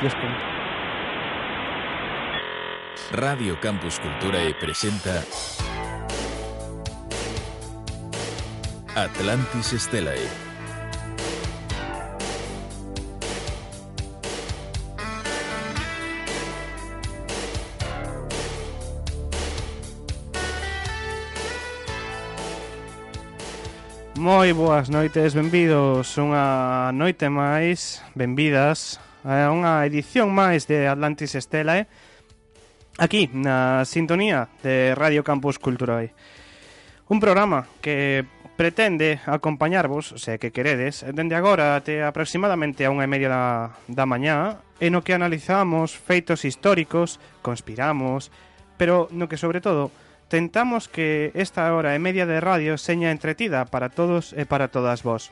10 puntos. Radio Campus Cultura e presenta Atlantis Stellae. Moi boas noites, benvidos unha noite máis, benvidas a unha edición máis de Atlantis Estela, eh? Aquí, na sintonía de Radio Campus Culturae. Un programa que pretende acompañarvos, se que queredes, dende agora até aproximadamente a unha e media da, da mañá, e no que analizamos feitos históricos, conspiramos, pero no que sobre todo tentamos que esta hora e media de radio seña entretida para todos e para todas vos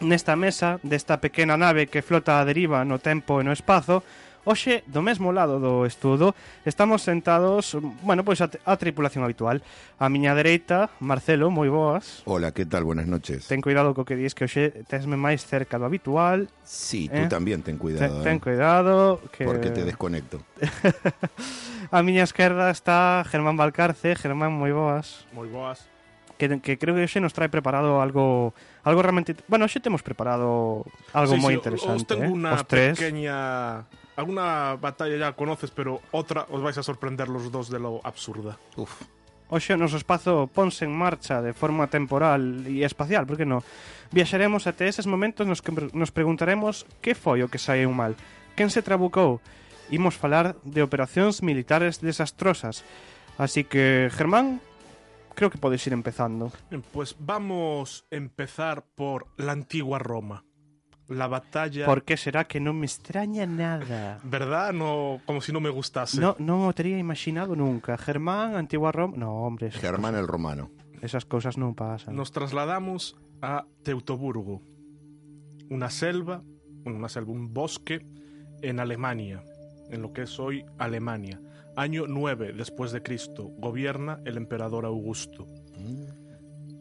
nesta mesa desta pequena nave que flota a deriva no tempo e no espazo, hoxe, do mesmo lado do estudo, estamos sentados, bueno, pois a, a tripulación habitual. A miña dereita, Marcelo, moi boas. Hola, que tal? Buenas noches. Ten cuidado co que dis que hoxe tesme máis cerca do habitual. Sí, eh? tú tamén ten cuidado. Ten, eh? ten cuidado que porque te desconecto. a miña esquerda está Germán Valcarce. Germán, moi boas. Moi boas. Que, que creo que hoxe nos trae preparado algo algo realmente, bueno, hoxe temos preparado algo Sí, moi sí, interesante, Os tengo eh? una Os tres. pequeña... Alguna batalla ya conoces, pero otra os vais a sorprender los dos de lo absurda. Uf, Hoxe o noso espazo ponse en marcha de forma temporal e espacial, por que non? Viaxaremos até eses momentos nos que nos preguntaremos que foi o que saiu mal, quen se trabucou. Imos falar de operacións militares desastrosas. Así que, Germán, creo que podes ir empezando. Bien, pues vamos a empezar por la antigua Roma. La batalla... Por que será que non me extraña nada? ¿Verdad? No, como si no me gustase. No, non o tería imaginado nunca. Germán, Antigua Roma... No, hombre, Germán el Romano. esas cosas non pasan. Nos trasladamos a Teutoburgo, una selva, una selva, un bosque en Alemania, en lo que es hoy Alemania. Año 9 después de Cristo, gobierna el emperador Augusto.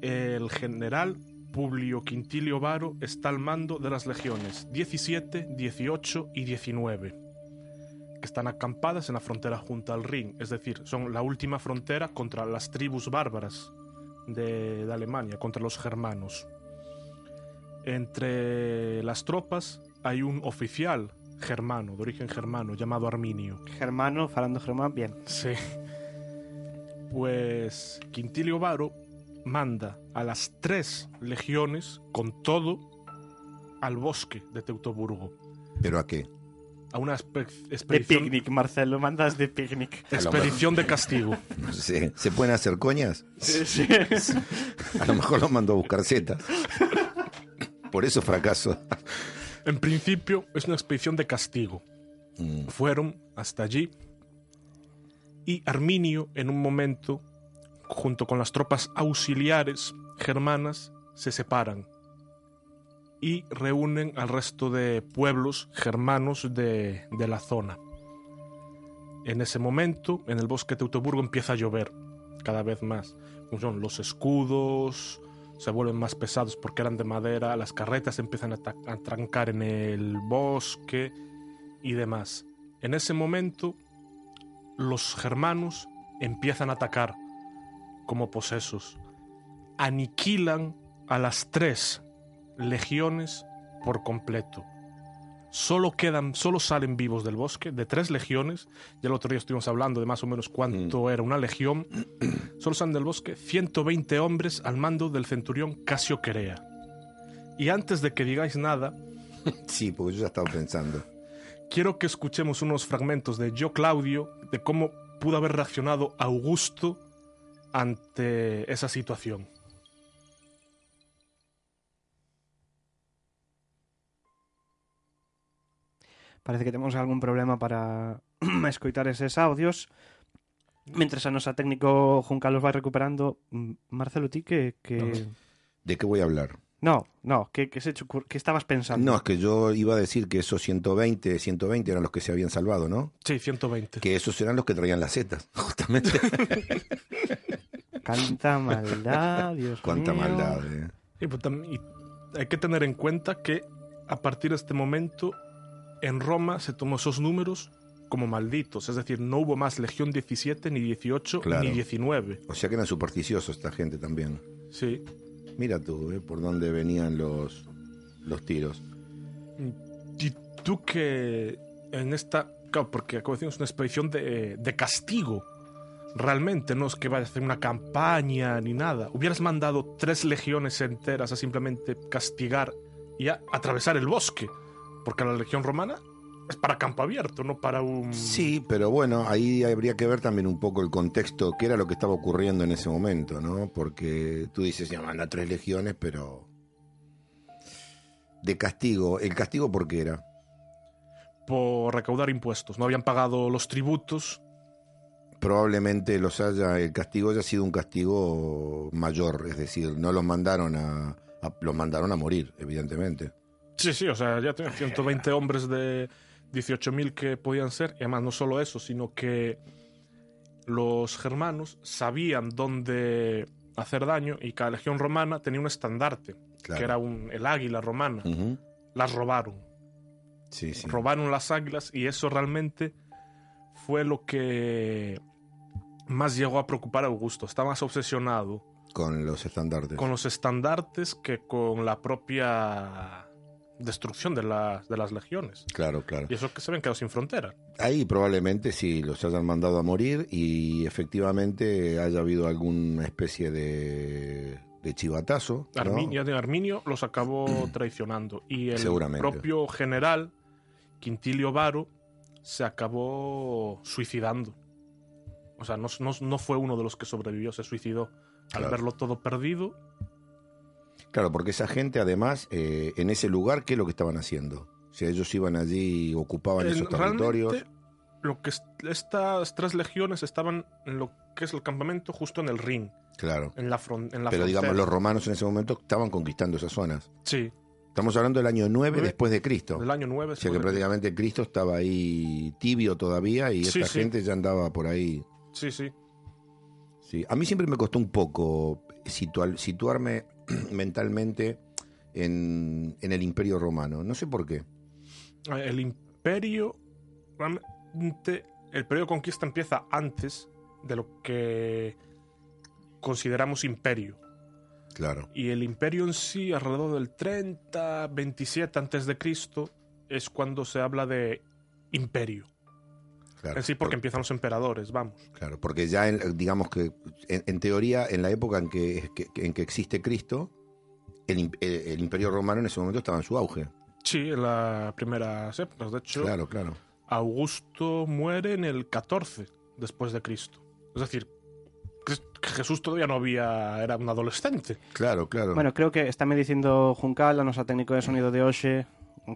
El general Publio Quintilio Varo está al mando de las legiones 17, 18 y 19, que están acampadas en la frontera junto al Rin, es decir, son la última frontera contra las tribus bárbaras de, de Alemania, contra los germanos. Entre las tropas hay un oficial germano, de origen germano, llamado Arminio. Germano, falando Germán, bien. Sí. Pues Quintilio Varo manda a las tres legiones con todo al bosque de Teutoburgo. ¿Pero a qué? A una espe- De expedición, picnic, Marcelo, mandas de picnic. expedición de castigo. No sé, ¿se pueden hacer coñas? Sí, sí. A lo mejor lo mandó a buscar setas. Por eso fracaso. En principio es una expedición de castigo. Mm, Fueron hasta allí y Arminio en un momento, junto con las tropas auxiliares germanas, se separan y reúnen al resto de pueblos germanos de, de la zona. En ese momento, en el bosque de Teutoburgo empieza a llover cada vez más. Como Son los escudos, se vuelven más pesados porque eran de madera, las carretas empiezan a, trancar en el bosque y demás. En ese momento, los germanos empiezan a atacar como posesos. Aniquilan a las tres legiones por completo. Solo quedan, solo salen vivos del bosque de tres legiones. Ya el otro día estuvimos hablando de más o menos cuánto era una legión. Solo salen del bosque 120 hombres al mando del centurión Casio Querea. Y antes de que digáis nada, Sí, porque yo ya estaba pensando. quiero que escuchemos unos fragmentos de Yo Claudio, de cómo pudo haber reaccionado Augusto ante esa situación. Parece que temos algún problema para escoitar eses audios. Mentres a nosa técnico Juncal los vai recuperando, Marcelo, ti que... que... ¿De qué voy a hablar? No, no, que, que, se que estabas pensando. No, es que yo iba a decir que esos 120, 120 eran los que se habían salvado, ¿no? Sí, 120. Que esos eran los que traían las setas, justamente. Canta maldad, Dios Cuánta mío. maldad. eh. Y, pues, y hay que tener en cuenta que a partir de este momento en Roma se tomó esos números como malditos, es decir, no hubo más Legión 17, ni 18, Claro. ni 19. O sea que eran supersticiosos esta gente también. Sí. Mira tú, eh, por dónde venían los, los tiros. Y tú que en esta... Claro, porque como decimos, es una expedición de, de castigo. Realmente no es que vaya a hacer una campaña ni nada. Hubieras mandado tres legiones enteras a simplemente castigar y a atravesar el bosque. Porque la legión romana es para campo abierto, no para un... Sí, pero bueno, ahí habría que ver también un poco el contexto, qué era lo que estaba ocurriendo en ese momento, ¿no? Porque tú dices, ya manda tres legiones, pero... De castigo, ¿el castigo por qué era? por recaudar impuestos. No habían pagado los tributos. Probablemente los haya, el castigo haya sido un castigo mayor, es decir, no los mandaron a, a- los mandaron a morir, evidentemente. Sí, sí, o sea, ya tenían 120 hombres de 18.000 que podían ser. Y además no solo eso, sino que los germanos sabían dónde hacer daño y cada legión romana tenía un estandarte, Claro. que era un, el águila romana. Las robaron. Sí, sí. Robaron las águilas y eso realmente fue lo que más llegó a preocupar a Augusto. Está más obsesionado Con los estandartes. con los estandartes que con la propia destrucción de, las de las legiones. Claro, claro. Y eso que se ven quedado sin frontera. Ahí probablemente sí los hayan mandado a morir y efectivamente haya habido alguna especie de, de chivatazo. ¿no? Arminio, de Arminio los acabó traicionando. Y el Seguramente. propio general, Quintilio Varo, se acabó suicidando. O sea, no, no- no fue uno de los que sobrevivió, se suicidó. Al Claro. verlo todo perdido, Claro, porque esa gente además eh, en ese lugar, ¿qué es lo que estaban haciendo? O sea, ellos iban allí, ocupaban En- esos territorios. lo que es- estas tres legiones estaban en lo que es el campamento justo en el Rin, Claro. en la, fron- en la Pero digamos, los romanos en ese momento estaban conquistando esas zonas. Sí, Estamos hablando del año 9 Nueve. después de Cristo. del año 9. O sea que prácticamente Cristo estaba ahí tibio todavía y Sí, esta sí. gente ya andaba por ahí. Sí, sí. Sí. A mí siempre me costó un poco situar- situarme mentalmente en, en el Imperio Romano. No sé por qué. El imperio, realmente, el periodo de conquista empieza antes de lo que consideramos imperio. Claro. Y el imperio en sí, alrededor del 30, 27 antes de Cristo, es cuando se habla de imperio. Claro. Sí, porque Por- empiezan los emperadores, vamos. Claro, porque ya en- digamos que en, en teoría en la época en que, que- en que existe Cristo, el, im- el- el Imperio Romano en ese momento estaba en su auge. Sí, en las primeras épocas. De hecho, Claro, claro. Augusto muere en el 14 después de Cristo. Es decir, Jesús todavía no había. era un adolescente. Claro, claro. Bueno, creo que está me dicindo Juncal, a nosa técnico de sonido de hoxe,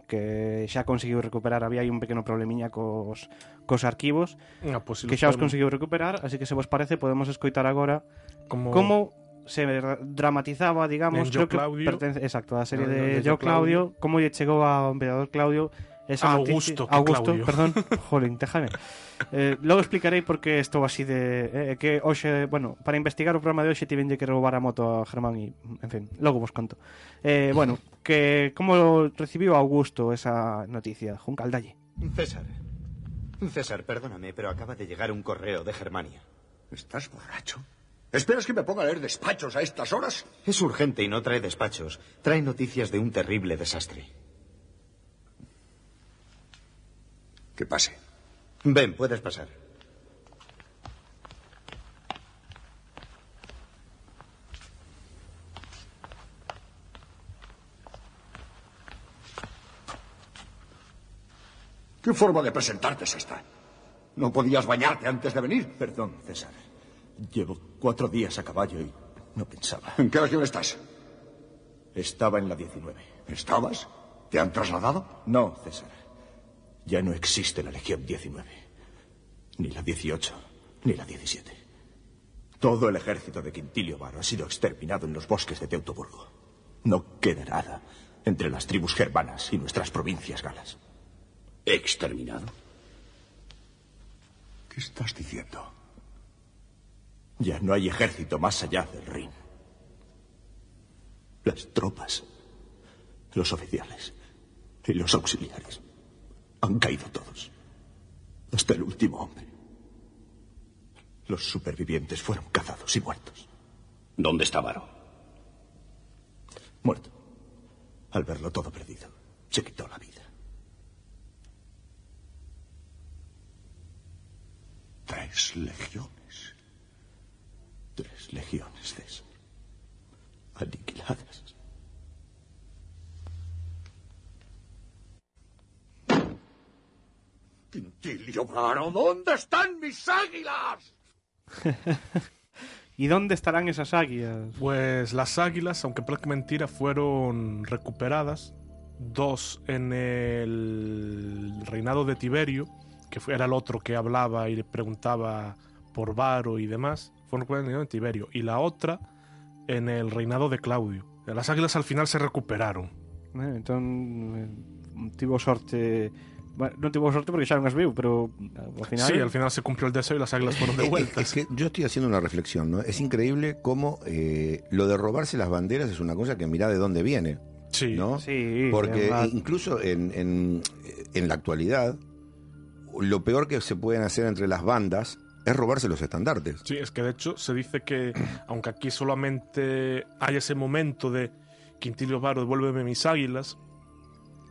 que xa conseguiu recuperar había aí un pequeno problemiña cos, cos arquivos no, pues, si que xa os podemos... conseguiu recuperar así que se vos parece podemos escoitar agora como, como se dramatizaba digamos creo Yo que Claudio. pertence exacto a serie no, de, no, de Yo Claudio, Claudio como lle chegou ao emperador Claudio noticia- Augusto, que Augusto, Claudio. perdón, jolín, déjame. Eh, logo explicarei por que estou así de eh, que hoxe, bueno, para investigar o programa de hoxe tivenlle que roubar a moto a Germán e, en fin, logo vos conto. Eh, bueno, que como recibiu Augusto esa noticia, Juncal dalle. César. César, perdóname, pero acaba de llegar un correo de Germania. ¿Estás borracho? ¿Esperas que me ponga a leer despachos a estas horas? Es urgente y no trae despachos. Trae noticias de un terrible desastre. Que pase. Ven, puedes pasar. ¿Qué ¿Qué forma de presentarte es esta? ¿No podías bañarte antes de venir? Perdón, César. Llevo cuatro días a caballo y no pensaba. ¿En qué región estás? Estaba en la 19. ¿Estabas? ¿Te han trasladado? No, César. Ya no existe la Legión 19. Ni la 18, ni la 17. Todo el ejército de Quintilio Varo ha sido exterminado en los bosques de Teutoburgo. No queda nada entre las tribus germanas y nuestras provincias galas. ¿Exterminado? ¿Qué estás diciendo? Ya no hay ejército más allá del Rin. Las tropas, los oficiales y los auxiliares han caído todos. Hasta el último hombre. Los supervivientes fueron cazados y muertos. ¿Dónde está Varo? Muerto. Al verlo todo perdido, se quitó la vida. Tres legiones. Tres legiones, César. Aniquiladas. Quintilio Varo, ¿dónde están mis águilas? ¿Y dónde estarán esas águilas? Pues las águilas, aunque parezca mentira, fueron recuperadas. Dos en el reinado de Tiberio, que era el otro que hablaba y le preguntaba por Varo y demás. Fueron recuperadas en el reinado de Tiberio. Y la otra en el reinado de Claudio. Las águilas al final se recuperaron. Eh, entón, eh, tivo sorte... Bueno, non tivo sorte porque xa non as viu, pero ao final... Sí, al final se cumplió el deseo y las águilas fueron eh, devueltas. Es que yo estoy haciendo una reflexión, ¿no? Es increíble cómo eh, lo de robarse las banderas es una cosa que mira de dónde viene, Sí. ¿no? Sí, Porque además- incluso en, en, en la actualidad, lo peor que se pueden hacer entre las bandas es robarse los estandartes. Sí, es que de hecho se dice que, aunque aquí solamente hay ese momento de Quintilio Varo, devuélveme mis águilas,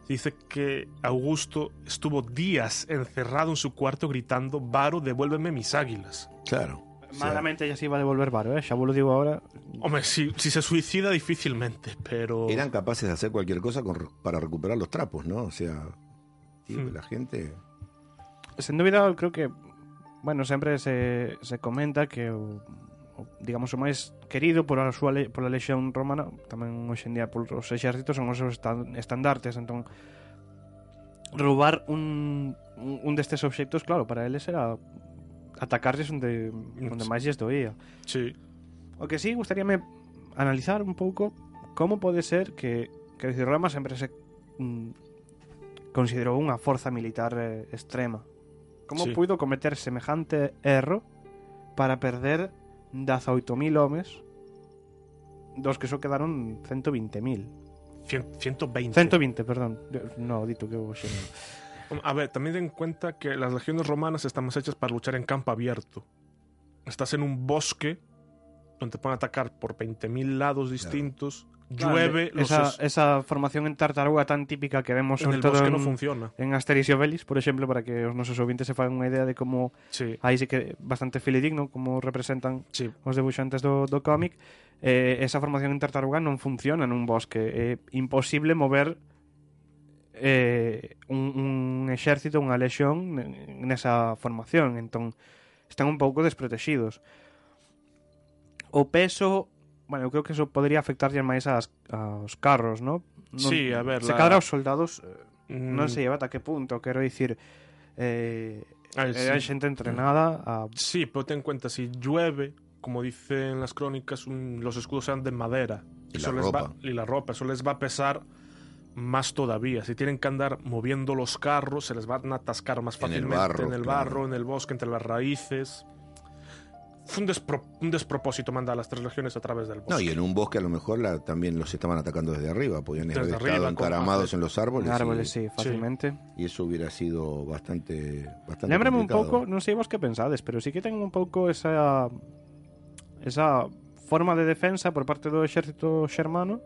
dice que Augusto estuvo días encerrado en su cuarto gritando, Varo, devuélveme mis águilas. Claro. Malamente ya se iba a devolver Varo, eh? xa vos lo digo ahora. Hombre, si, si se suicida difícilmente, pero... eran capaces de hacer cualquier cosa con- para recuperar los trapos, ¿no? O sea, tío, Hmm. la gente... Sen dúbida, creo que bueno, sempre se, se comenta que digamos o máis querido pola súa pola lexión romana, tamén hoxe en día polos exércitos son os seus estandartes, entón roubar un, un destes obxectos, claro, para eles era atacarles onde, onde máis lles doía. Sí. O que sí, gustaríame analizar un pouco como pode ser que, que decir, Roma sempre se mm, considerou unha forza militar eh, extrema. Como sí. puido cometer semejante erro para perder 18.000 homes dos que só quedaron 120.000. cien- 120. 120, perdón. No, dito que xeno. A ver, también ten en cuenta que las legiones romanas están más hechas para luchar en campo abierto. Estás en un bosque donde te pueden atacar por 20.000 lados distintos, llueve. Vale. Esa, es... esa, formación en tartaruga tan típica que vemos sobre en el todo en, no funciona. en Asterix y Obelix, por exemplo, para que os nosos ouvintes se fagan unha idea de como sí. aí sí que bastante filedigno como representan sí. os debuxantes do, do cómic. Eh, esa formación en tartaruga non funciona nun bosque. É eh, imposible mover eh, un, un exército, unha lexión nesa formación. Entón, están un pouco desprotegidos. O peso bueno, eu creo que eso podría afectarlle máis ás, aos carros, ¿no? non Sí, a ver, se la- cadra os soldados eh, non Mm, se lleva ata que punto, quero dicir eh, ah, sí. Era xente entrenada a... Sí, pero ten en cuenta, si llueve, como dicen las crónicas, un- los escudos eran de madera. Y Eso la les ropa. Va, y la ropa, eso les va a pesar más todavía. Si tienen que andar moviendo los carros, se les van a atascar más En el fácilmente barro, en el claro. barro, en el bosque, entre las raíces. Fue un, despro- un despropósito mandar a las tres legiones a través del bosque. No, y en un bosque a lo mejor la- también los estaban atacando desde arriba, podían Desde haber arriba, estado encaramados en los árboles. árboles, y, sí, fácilmente. y eso hubiera sido bastante, bastante Lembrame un pouco, non sei vos que pensades, pero sí que ten un pouco esa esa forma de defensa por parte do exército xermano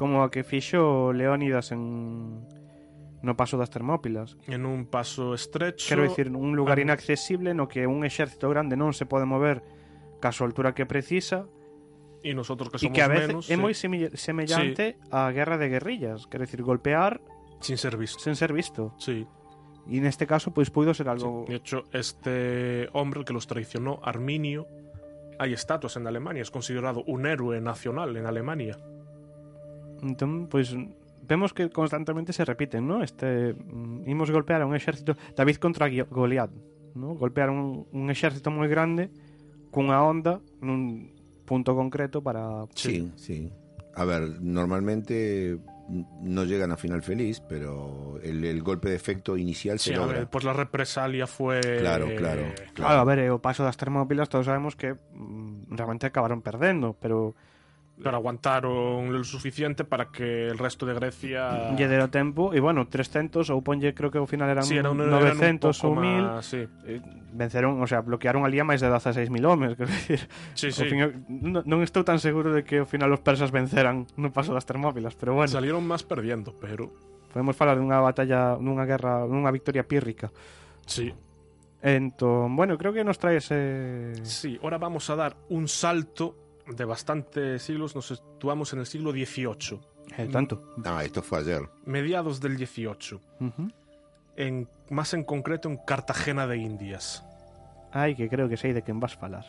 como a que fixo Leónidas en no paso das Termópilas. En un paso estrecho. Quero dicir, un lugar inaccesible no que un exército grande non se pode mover ca súa altura que precisa Y nosotros que somos que a veces menos. sí, moi semille- semellante á guerra de guerrillas, quero dicir, golpear sin ser visto. sen ser visto. Sí. E neste caso, pois puido ser algo... De hecho, este hombre el que los traicionó, Arminio, hay estatuas en Alemania, es considerado un héroe nacional en Alemania. Entón, pois vemos que constantemente se repiten, ¿no? Este mm, imos golpear a un exército David contra Goliat, ¿no? Golpear un, un exército moi grande cunha onda nun punto concreto para Sí, sí. A ver, normalmente no llegan a final feliz, pero el, el golpe de efecto inicial Sí, se logra. ver, pues la represalia fue... Claro, claro, Claro, a ver, e o paso das Termópilas todos sabemos que mm, realmente acabaron perdendo, pero Pero aguantaron lo suficiente para que el resto de Grecia... lle dero tempo e bueno, 300 ou ponlle creo que ao final eran Sí, eran un 900 ou pouco 1000 más, sí. eh, venceron, o sea, bloquearon ali a máis de 16.000 homes, quero dicir. Sí, sí. fin, non, non estou tan seguro de que ao final os persas venceran no paso das Termópilas, pero bueno, Salieron más perdiendo, pero... podemos falar dunha batalla, dunha guerra, dunha victoria pírrica. Sí. Entón, bueno, creo que nos trae ese... Sí, ahora vamos a dar un salto de bastantes siglos. Nos situamos en el siglo XVIII. Eh, tanto. Ah, esto fue ayer. Mediados del XVIII. En, más en concreto en Cartagena de Indias. Ai, que creo que sei de quen vas falar.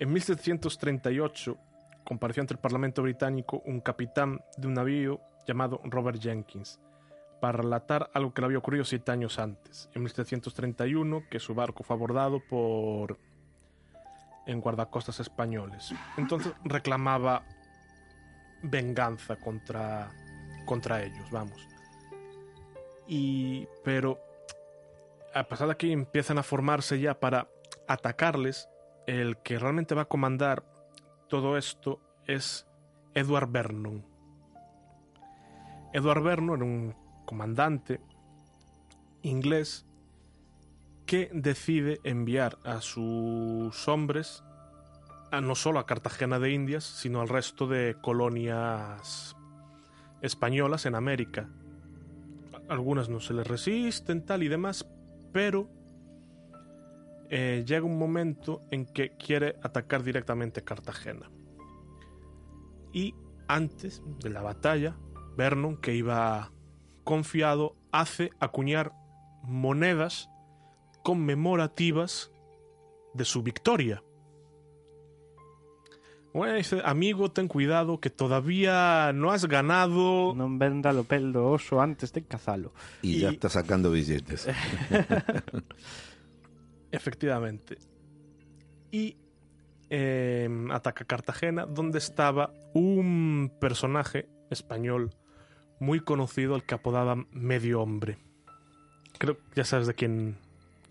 En 1738 compareció ante el Parlamento británico un capitán de un navío llamado Robert Jenkins para relatar algo que le había ocurrido siete años antes, en 1731, que su barco fue abordado por en guardacostas españoles. Entonces reclamaba venganza contra contra ellos, vamos. Y pero a pesar de que empiezan a formarse ya para atacarles, el que realmente va a comandar todo esto es Edward Vernon. Edward Vernon era un comandante inglés que decide enviar a sus hombres a no solo a Cartagena de Indias, sino al resto de colonias españolas en América. Algunas no se les resisten, tal y demás, pero eh, llega un momento en que quiere atacar directamente Cartagena. Y antes de la batalla, Vernon, que iba confiado, hace acuñar monedas conmemorativas de su victoria. Bueno, dice, amigo, ten cuidado que todavía no has ganado. Non venda lo pel do oso antes de cazalo. Y, ya está sacando billetes. Efectivamente. Y eh, ataca Cartagena, donde estaba un personaje español muy conocido al que apodaban Medio Hombre. Creo que ya sabes de quién.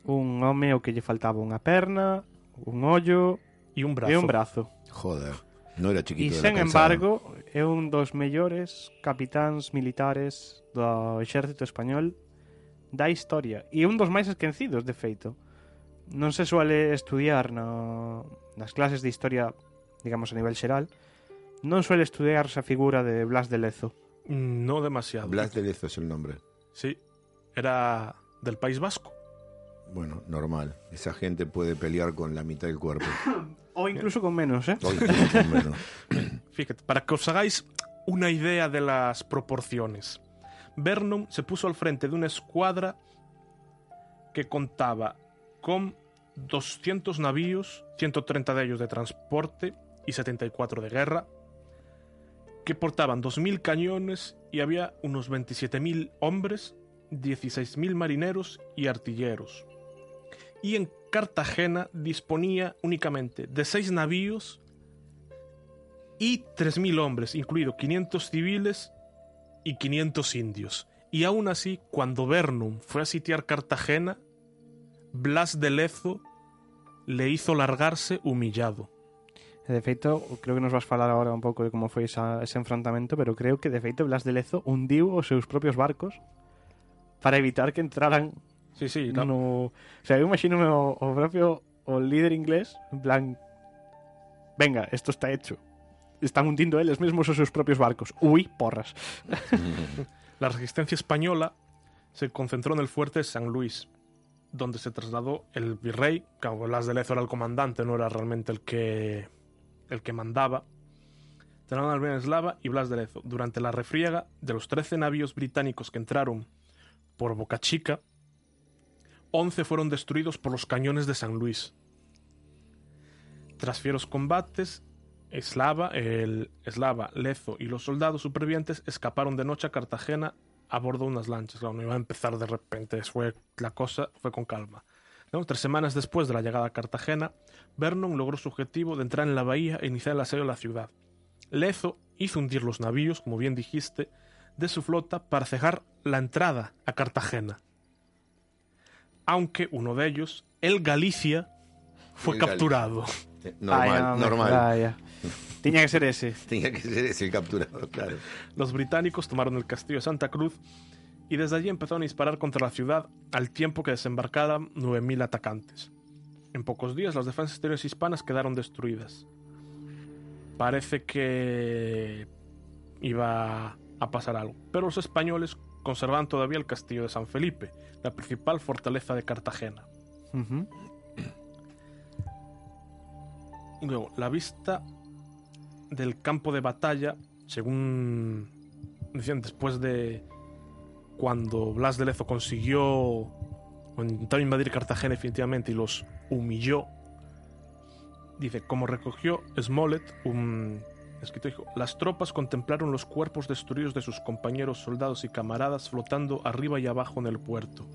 Un home o que lle faltaba unha perna, un ollo Y un brazo. e un brazo. Joder. No era E chiquito. la sen embargo, é un dos mellores capitáns militares do exército español da historia. E un dos máis esquecidos, de feito. Non se suele estudiar no, nas clases de historia, digamos, a nivel xeral, non suele estudiarse a figura de Blas de Lezo. No demasiado. Blas de Lezo es el nombre. Sí. Era del País Vasco. Bueno, normal. Esa gente puede pelear con la mitad del cuerpo. Ou incluso con menos, eh? Hoy, más o menos. Fíjate, para que os hagáis una idea de las proporciones. Vernon se puso al frente de una escuadra que contaba con 200 navíos, 130 de ellos de transporte y 74 de guerra, que portaban 2.000 cañones y había unos 27.000 hombres, 16.000 marineros y artilleros. Y en Cartagena disponía únicamente de 6 navíos y 3.000 hombres, incluido 500 civiles y 500 indios. Y aún así, cuando Vernon fue a sitiar Cartagena, Blas de Lezo le hizo largarse humillado. De feito, creo que nos vas falar agora un pouco de como foi esa, ese enfrontamento, pero creo que de feito Blas de Lezo hundiu os seus propios barcos para evitar que entraran Sí, sí, no... O sea, eu imagino o, o propio o líder inglés, en plan Venga, esto está hecho. Están hundindo eles mesmos os seus propios barcos. Ui, porras. La resistencia española se concentró en el fuerte de San Luis, donde se trasladó el virrey, que aunque Blas de Lezo era el comandante, no era realmente el que, el que mandaba, Tenón Albeneslava y Blas de Lezo. Durante la refriega de los 13 navíos británicos que entraron por Boca Chica, 11 fueron destruidos por los cañones de San Luis. Tras fieros combates, Eslava, el Lezo y los soldados supervivientes escaparon de noche a Cartagena a bordo de unas lanchas. Claro, no iba a empezar de repente, fue, la cosa fue con calma. ¿no? Tres semanas después de la llegada a Cartagena, Vernon logró su objetivo de entrar en la bahía e iniciar el asedio de la ciudad. Lezo hizo hundir los navíos, como bien dijiste, de su flota para cejar la entrada a Cartagena. Aunque uno de ellos, el Galicia, fue El capturado. Normal, Ay, normal. vaya. Tiña que ser ese. Tenía que ser ese el capturado, claro. Los británicos tomaron el castillo de Santa Cruz y desde allí empezaron a disparar contra la ciudad al tiempo que desembarcaban 9.000 atacantes. En pocos días las defensas exteriores hispanas quedaron destruidas. Parece que iba a pasar algo, pero los españoles conservaban todavía el castillo de San Felipe, la principal fortaleza de Cartagena. Y luego, la vista del campo de batalla, según decían después de cuando Blas de Lezo consiguió o intentó invadir Cartagena definitivamente y los humilló, dice, como recogió Smollett, un escritor, dijo, las tropas contemplaron los cuerpos destruidos de sus compañeros soldados y camaradas flotando arriba y abajo en el puerto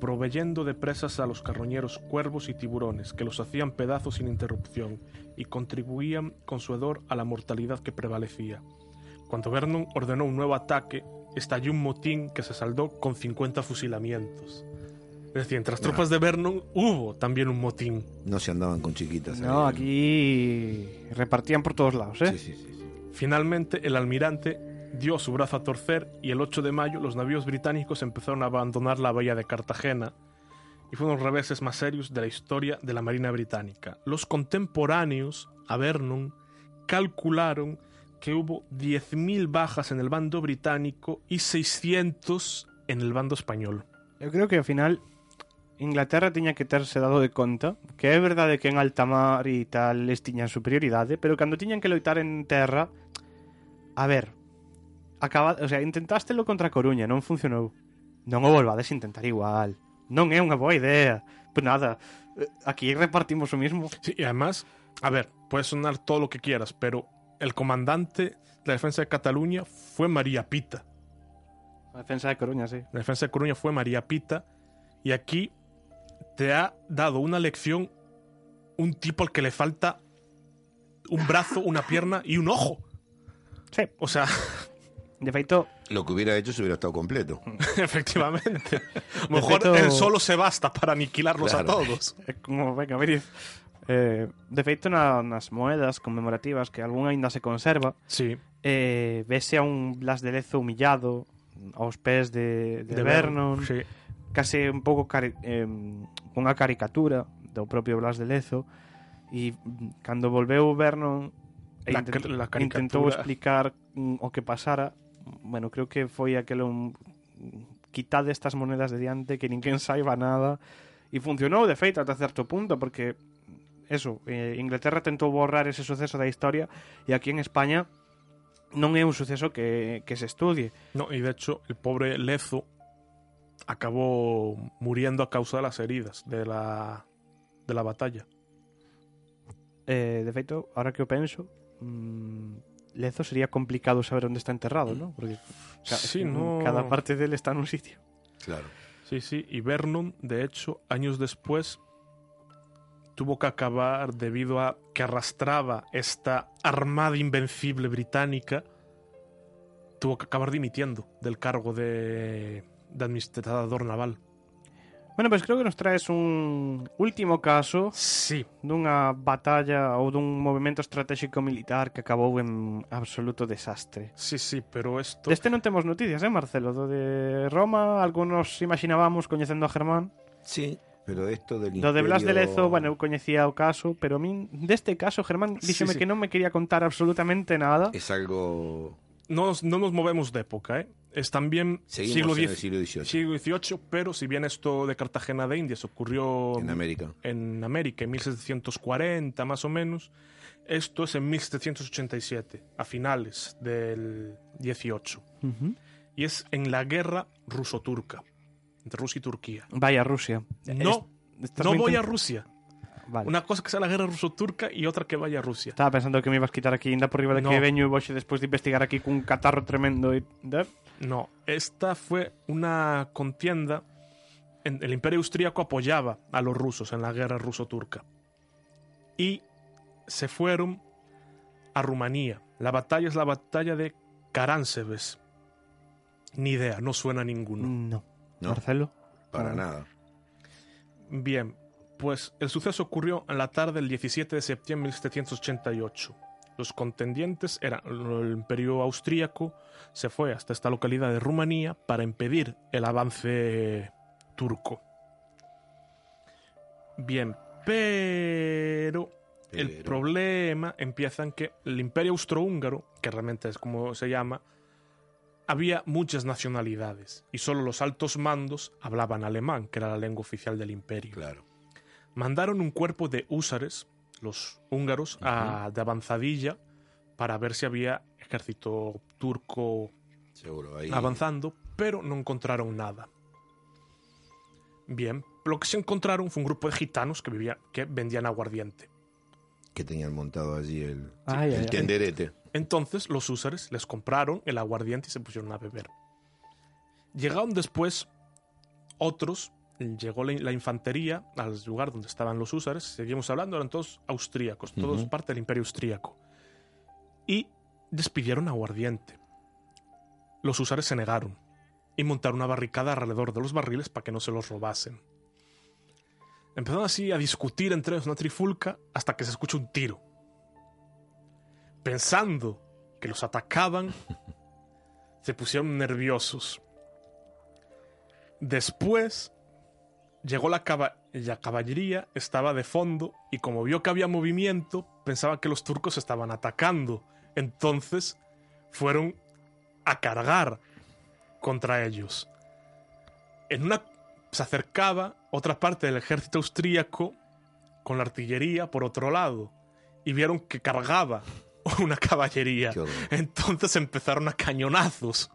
proveyendo de presas a los carroñeros cuervos y tiburones, que los hacían pedazos sin interrupción, y contribuían con su hedor a la mortalidad que prevalecía. Cuando Vernon ordenó un nuevo ataque, estalló un motín que se saldó con 50 fusilamientos. Es decir, entre las tropas de Vernon hubo también un motín. No se andaban con chiquitas. No, ahí. aquí repartían por todos lados, ¿eh? Sí, sí, sí. sí. Finalmente, el almirante dio su brazo a torcer y el 8 de mayo los navíos británicos empezaron a abandonar la bahía de Cartagena y fueron los reveses más serios de la historia de la Marina Británica. Los contemporáneos a Vernon calcularon que hubo 10.000 bajas en el bando británico y 600 en el bando español. Eu creo que ao final Inglaterra tiña que terse dado de conta que é verdade que en alta mar e tal les tiñan superioridade, pero cando tiñan que loitar en terra, a ver, acaba, o sea, intentástelo contra Coruña, non funcionou. Non o volvades a intentar igual. Non é unha boa idea. Pues nada, eh, aquí repartimos o mismo. Sí, y además, a ver, puede sonar todo lo que quieras, pero el comandante de la defensa de Cataluña fue María Pita. A defensa de Coruña, sí. La defensa de Coruña fue María Pita. Y aquí te ha dado una lección un tipo al que le falta un brazo, una pierna y un ojo. Sí. O sea, De feito, Lo que hubiera hecho se hubiera estado completo. efectivamente. A lo mejor feito- él solo se basta para aniquilarlos a todos. É como, venga, verid. Eh, de feito, na, nas moedas conmemorativas que algún aínda se conserva, Sí, eh, vese a un Blas de Lezo humillado aos pés de, de, de Vernon, Sí. case un pouco cari eh, unha caricatura do propio Blas de Lezo e cando volveu Vernon e la, intent, la caricatura. intentou explicar mm, o que pasara bueno, creo que foi aquel un quitade estas monedas de diante que ninguén saiba nada e funcionou de feito ata certo punto porque eso, eh, Inglaterra tentou borrar ese suceso da historia e aquí en España non é un suceso que, que se estudie. No, e de hecho, el pobre Lezo acabó muriendo a causa de las heridas de la, de la batalla. Eh, de feito, ahora que o penso, mm, Lezo sería complicado saber onde está enterrado, ¿no? Porque ca- Sí, no. cada parte dele está nun sitio. Claro. Sí, sí, y Vernon, de hecho, años después tuvo que acabar debido a que arrastraba esta armada invencible británica, tuvo que acabar dimitiendo del cargo de, de administrador naval. Bueno, pues creo que nos traes un último caso Sí, dunha batalla ou dun movimento estratégico militar que acabou en absoluto desastre. sí, sí, pero esto... Deste non temos noticias, eh, Marcelo? Do de Roma, algunos imaginábamos coñecendo a Germán. Sí, pero esto del Do de Blas de imperio- Lezo, bueno, eu coñecía o caso, pero a min deste caso Germán Sí, díxeme sí. que non me quería contar absolutamente nada. Es algo... No, no nos movemos de época, ¿eh? Es también Seguimos siglo, en el X- siglo XVIII. siglo XVIII, pero si bien esto de Cartagena de Indias ocurrió En América. en América en 1740 más o menos, esto es en 1787, a finales del 18. Ujú. Y es en la guerra ruso-turca. entre Rusia y Turquía. Vaya Rusia. No, no voy a Rusia. Vale. Una cosa que sea la guerra ruso-turca y otra que vaya a Rusia. Estaba pensando que me ibas a quitar aquí, anda por riba de No. que veño e voxe despois de investigar aquí cun catarro tremendo. De... No, esta fue una contienda. En, el imperio austríaco apoyaba a los rusos en la guerra ruso-turca. Y se fueron a Rumanía. La batalla es la batalla de Caránsebes. Ni idea, no suena a ninguno. No. No. Marcelo? Para Ah. nada. Bien, pues el suceso ocurrió en la tarde del 17 de septiembre de 1788. Los contendientes eran el imperio austríaco, se fue hasta esta localidad de Rumanía para impedir el avance turco. Bien, pero el problema empieza en que el imperio austrohúngaro, que realmente es como se llama, había muchas nacionalidades y solo los altos mandos hablaban alemán, que era la lengua oficial del imperio. Claro. Mandaron un cuerpo de húsares, los húngaros, a- de avanzadilla para ver si había ejército turco Seguro. Ahí. avanzando, pero no encontraron nada. Bien, lo que se encontraron fue un grupo de gitanos que, vivían, que vendían aguardiente. Que tenían montado allí el, Ay, el ay, ay. tenderete. Entonces los húsares les compraron el aguardiente y se pusieron a beber. Llegaron después otros, llegó la, la infantería al lugar donde estaban los húsares, seguimos hablando, eran todos austríacos, todos parte del imperio austríaco. Y despidieron aguardiente. Los húsares se negaron y montaron una barricada alrededor de los barriles para que no se los robasen. Empezaron así a discutir entre ellos una trifulca hasta que se escucha un tiro pensando que los atacaban, se pusieron nerviosos. Después llegó la, caba- la caballería, estaba de fondo y como vio que había movimiento, pensaba que los turcos estaban atacando. Entonces fueron a cargar contra ellos. En una se acercaba otra parte del ejército austríaco con la artillería por otro lado y vieron que cargaba una caballería. Entonces empezaron a cañonazos.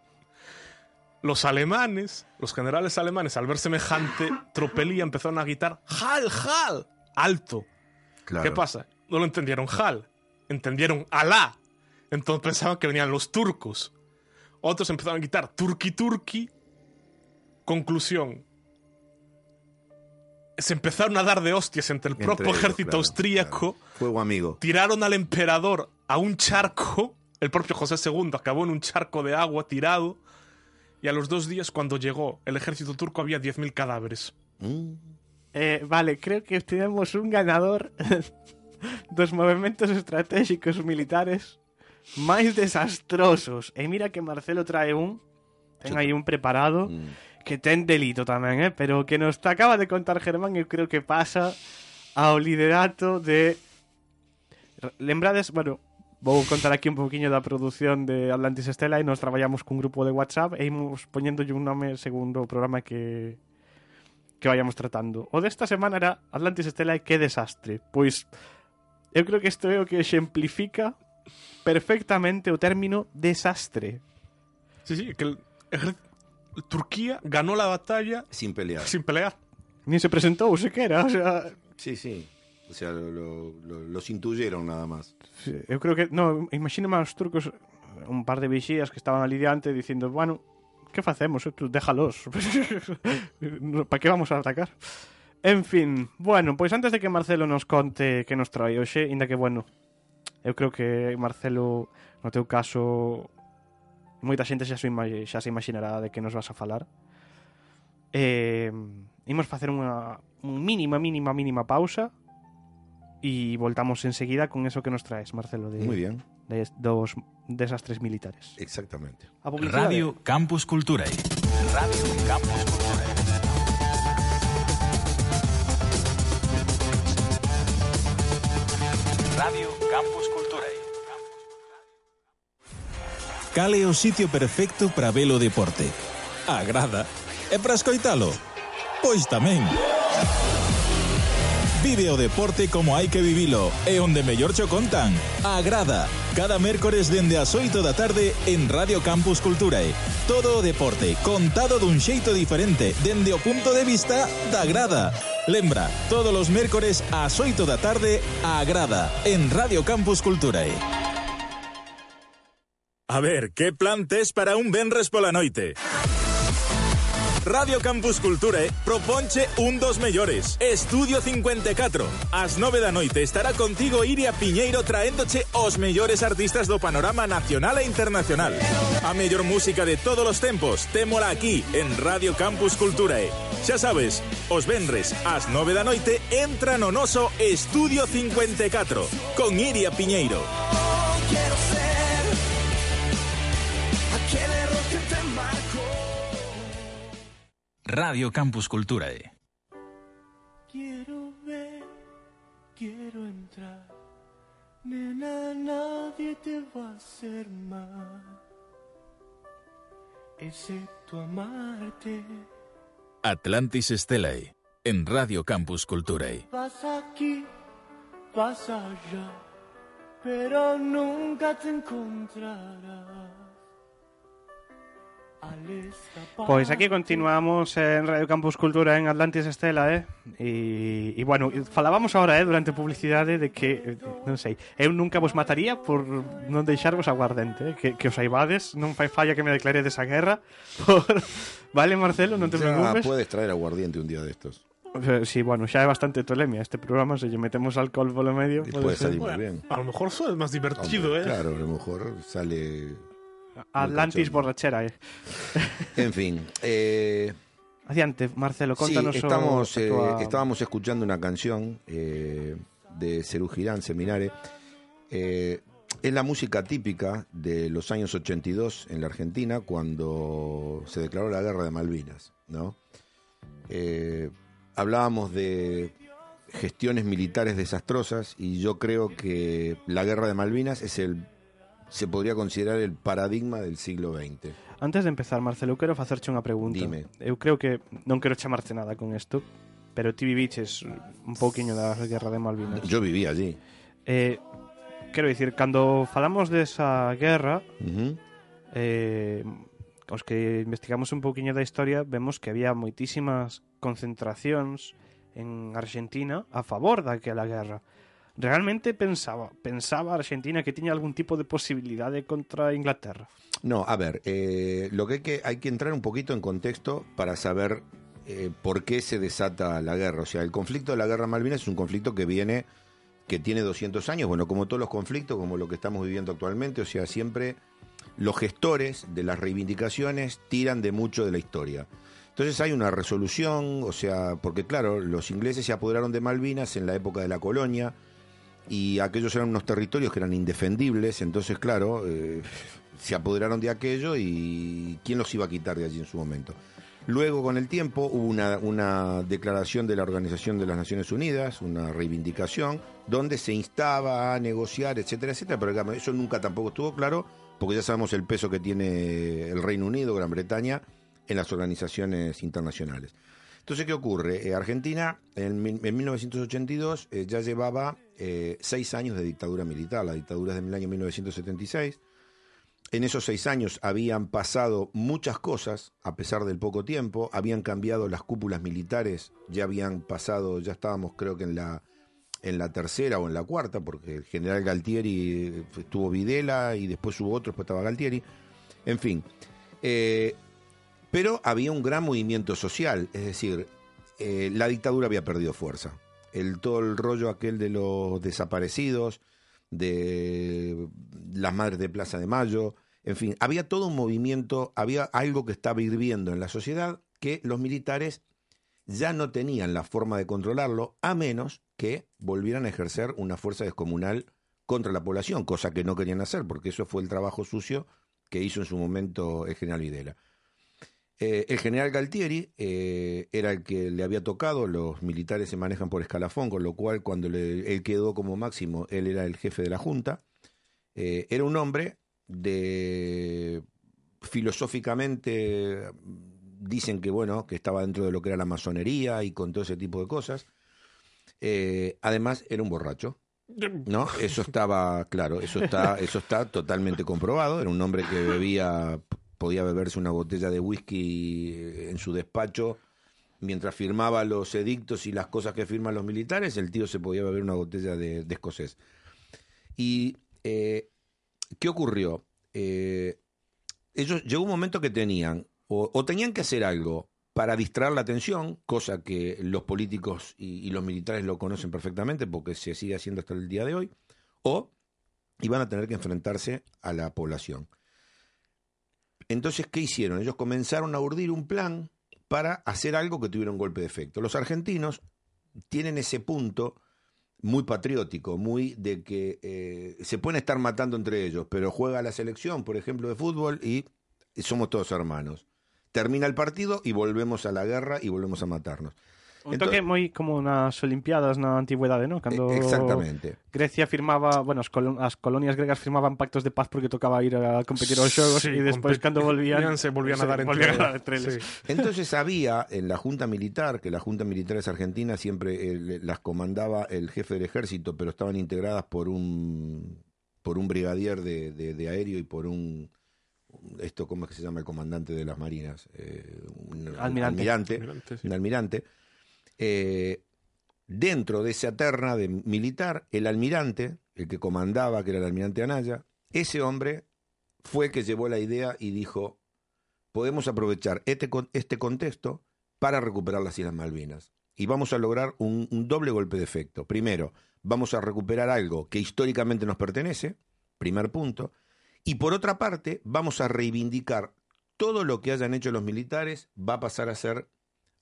Los alemanes, los generales alemanes, al ver semejante tropelía, empezaron a gritar ¡Hal, Hal! ¡Alto! Claro. ¿Qué pasa? No lo entendieron Hal, entendieron Alá. Entonces pensaban que venían los turcos. Otros empezaron a gritar Turki, Turki. Conclusión. Se empezaron a dar de hostias entre el Entre propio ellos, ejército claro, austríaco claro. Fuego amigo. tiraron al emperador a un charco. El propio José II acabó en un charco de agua tirado. Y a los dos días, cuando llegó el ejército turco, había 10.000 cadáveres. Mm. Eh, vale, creo que tenemos un ganador dos movimentos estratégicos militares máis desastrosos. E mira que Marcelo trae un ten aí un preparado Mm. que ten delito tamén, eh? pero que nos acaba de contar Germán eu creo que pasa ao liderato de lembrades, bueno, Vou contar aquí un poquinho da produción de Atlantis Estela e nos traballamos cun grupo de WhatsApp e imos poñéndolle un nome segundo o programa que que vayamos tratando. O desta semana era Atlantis Estela e que desastre. Pois eu creo que isto é o que exemplifica perfectamente o término desastre. Sí, sí, que el, Turquía ganó la batalla sin pelear. Sin pelear. Ni se presentou sequera, o sea... Sí, sí. O sea, lo, lo, lo, los intuyeron nada más. Sí, eu creo que, no, imagíname aos turcos un par de vixías que estaban ali diante dicindo, bueno, que facemos? Tú déjalos. para que vamos a atacar? En fin, bueno, pois antes de que Marcelo nos conte que nos trae hoxe, inda que, bueno, eu creo que Marcelo, no teu caso, moita xente xa, se xa se imaginará de que nos vas a falar. Eh, imos facer unha mínima, mínima, mínima pausa e voltamos enseguida con eso que nos traes, Marcelo, de, Muy bien. de dos desastres militares. Exactamente. A. Radio Campus Culturae. Radio Campus Culturae. Radio Campus Culturae. Cal é o sitio perfecto para ver o deporte? A grada. E para escoitalo? Pois tamén. Vive o deporte como hai que vivilo e onde mellor cho contan. Agrada. Cada mércores dende as 8 da tarde en Radio Campus Culturae. Todo deporte contado dun xeito diferente dende o punto de vista da grada. Lembra, todos os mércores ás 8 da tarde a Agrada en Radio Campus Culturae. A ver, que plan tes para un venres pola noite? Radio Campus Culture proponche un dos mellores. Estudio 54. Ás 9 da noite estará contigo Iria Piñeiro traéndoche os mellores artistas do panorama nacional e internacional. A mellor música de todos os tempos témola aquí en Radio Campus Culture. Xa sabes, os venres ás 9 da noite entra no noso Estudio 54 con Iria Piñeiro. Radio Campus Culturae. Quiero ver, quiero entrar. Nena, nadie te va a hacer mal. Excepto amarte. Atlantis Stelae en Radio Campus Culturae. Vas aquí, vas allá. Pero nunca te encontrarás. Pois aquí continuamos en Radio Campus Cultura en Atlantis Estela, eh? E, e bueno, falábamos ahora, eh, durante a publicidade de que, eh, non sei, eu nunca vos mataría por non deixarvos aguardente, eh? que, que os aibades, non fai falla que me declare desa guerra por... Vale, Marcelo, non te Ya preocupes. puedes traer aguardiente un día de estos. Eh, Sí, bueno, xa é bastante tolemia este programa, se lle metemos alcohol polo medio, Y pode puede ser. salir muy bien. A lo mejor es más divertido, Hombre, ¿eh? Claro, a lo mejor sale. Atlantis borrachera, eh. En fin. eh, Adiante, Marcelo, sí, contanos o- estamos, eh, estábamos escuchando una canción eh, de Cerú Girán, Seminare. Eh, es la música típica de los años 82 en la Argentina cuando se declaró la guerra de Malvinas, ¿no? Hablábamos de gestiones militares desastrosas y yo creo que la guerra de Malvinas es el se podría considerar el paradigma del siglo XX. Antes de empezar, Marcelo, eu quero facerche unha pregunta. Dime. Eu creo que non quero chamarte nada con isto, pero ti viviches un pouquiño da guerra de Malvinas. Yo viví allí. Eh, quero dicir, cando falamos desa guerra, uh -huh. eh, os que investigamos un pouquiño da historia vemos que había moitísimas concentracións en Argentina a favor daquela guerra. Realmente pensaba, pensaba Argentina que tiña algún tipo de posibilidade contra Inglaterra. No, a ver, eh, lo que hay, que hay que entrar un poquito en contexto para saber eh, por qué se desata la guerra. O sea, el conflicto de la guerra Malvinas es un conflicto que viene, que tiene 200 años, bueno, como todos los conflictos, como lo que estamos viviendo actualmente, o sea, siempre los gestores de las reivindicaciones tiran de mucho de la historia. Entonces hay una resolución, o sea, porque claro, los ingleses se apoderaron de Malvinas en la época de la colonia y aquellos eran unos territorios que eran indefendibles, entonces claro, eh, se apoderaron de aquello y ¿quién los iba a quitar de allí en su momento? Luego, con el tiempo, hubo una, una declaración de la Organización de las Naciones Unidas, una reivindicación, donde se instaba a negociar, etcétera, etcétera, pero digamos, eso nunca tampoco estuvo claro, porque ya sabemos el peso que tiene el Reino Unido, Gran Bretaña, en las organizaciones internacionales. Entonces, ¿qué ocurre? Eh, Argentina, en, en 1982, eh, ya llevaba eh, seis años de dictadura militar. La dictadura es del año 1976. En esos seis años habían pasado muchas cosas, a pesar del poco tiempo. Habían cambiado las cúpulas militares, ya habían pasado, ya estábamos creo que en la, en la tercera o en la cuarta, porque el general Galtieri eh, estuvo Videla y después hubo otro, después estaba Galtieri. En fin. Eh, pero había un gran movimiento social, es decir, la dictadura había perdido fuerza. El, todo el rollo aquel de los desaparecidos, de las madres de Plaza de Mayo, en fin, había todo un movimiento, había algo que estaba hirviendo en la sociedad que los militares ya no tenían la forma de controlarlo, a menos que volvieran a ejercer una fuerza descomunal contra la población, cosa que no querían hacer, porque eso fue el trabajo sucio que hizo en su momento el general Videla. Eh, el general Galtieri eh, era el que le había tocado, los militares se manejan por escalafón, con lo cual cuando él quedó como máximo, él era el jefe de la Junta. Eh, era un hombre de filosóficamente dicen que bueno, que estaba dentro de lo que era la masonería y con todo ese tipo de cosas. Además, era un borracho. ¿No? Eso estaba, claro, eso está, eso está totalmente comprobado. Era un hombre que bebía, podía beberse una botella de whisky en su despacho mientras firmaba los edictos y las cosas que firman los militares, el tío se podía beber una botella de, escocés. Y eh, ¿qué ocurrió? Eh, ellos llegó un momento que tenían o, tenían que hacer algo para distraer la atención, cosa que los políticos y los militares lo conocen perfectamente porque se sigue haciendo hasta el día de hoy, o iban a tener que enfrentarse a la población. Entonces, ¿qué hicieron? Ellos comenzaron a urdir un plan para hacer algo que tuviera un golpe de efecto. Los argentinos tienen ese punto muy patriótico, muy de que eh, se pueden estar matando entre ellos, pero juega la selección, por ejemplo, de fútbol y somos todos hermanos. Termina el partido y volvemos a la guerra y volvemos a matarnos. Un Entonces- toque moi como nas Olimpiadas na antigüedade, ¿no? Cando Eh, exactamente. Grecia firmaba, bueno, as, colo as colonias gregas firmaban pactos de paz porque tocaba ir a competir aos xogos Sí, e despois cando volvían se volvían a dar entre volvían a eles. dar entre eles. Sí. Entonces había en la Junta Militar, que la Junta Militares Argentina siempre eh, las comandaba el jefe del ejército, pero estaban integradas por un por un brigadier de, de- de aéreo y por un esto cómo es que se llama el comandante de las marinas Eh, un Almirante. almirante, Almirante, sí. un almirante. Eh, dentro de esa terna de militar el almirante el que comandaba que era el almirante Anaya ese hombre fue que llevó la idea y dijo podemos aprovechar este, este contexto para recuperar las Islas Malvinas. Y vamos a lograr un, un doble golpe de efecto. Primero, vamos a recuperar algo que históricamente nos pertenece, primer punto. Y por otra parte, vamos a reivindicar todo lo que hayan hecho los militares, va a pasar a ser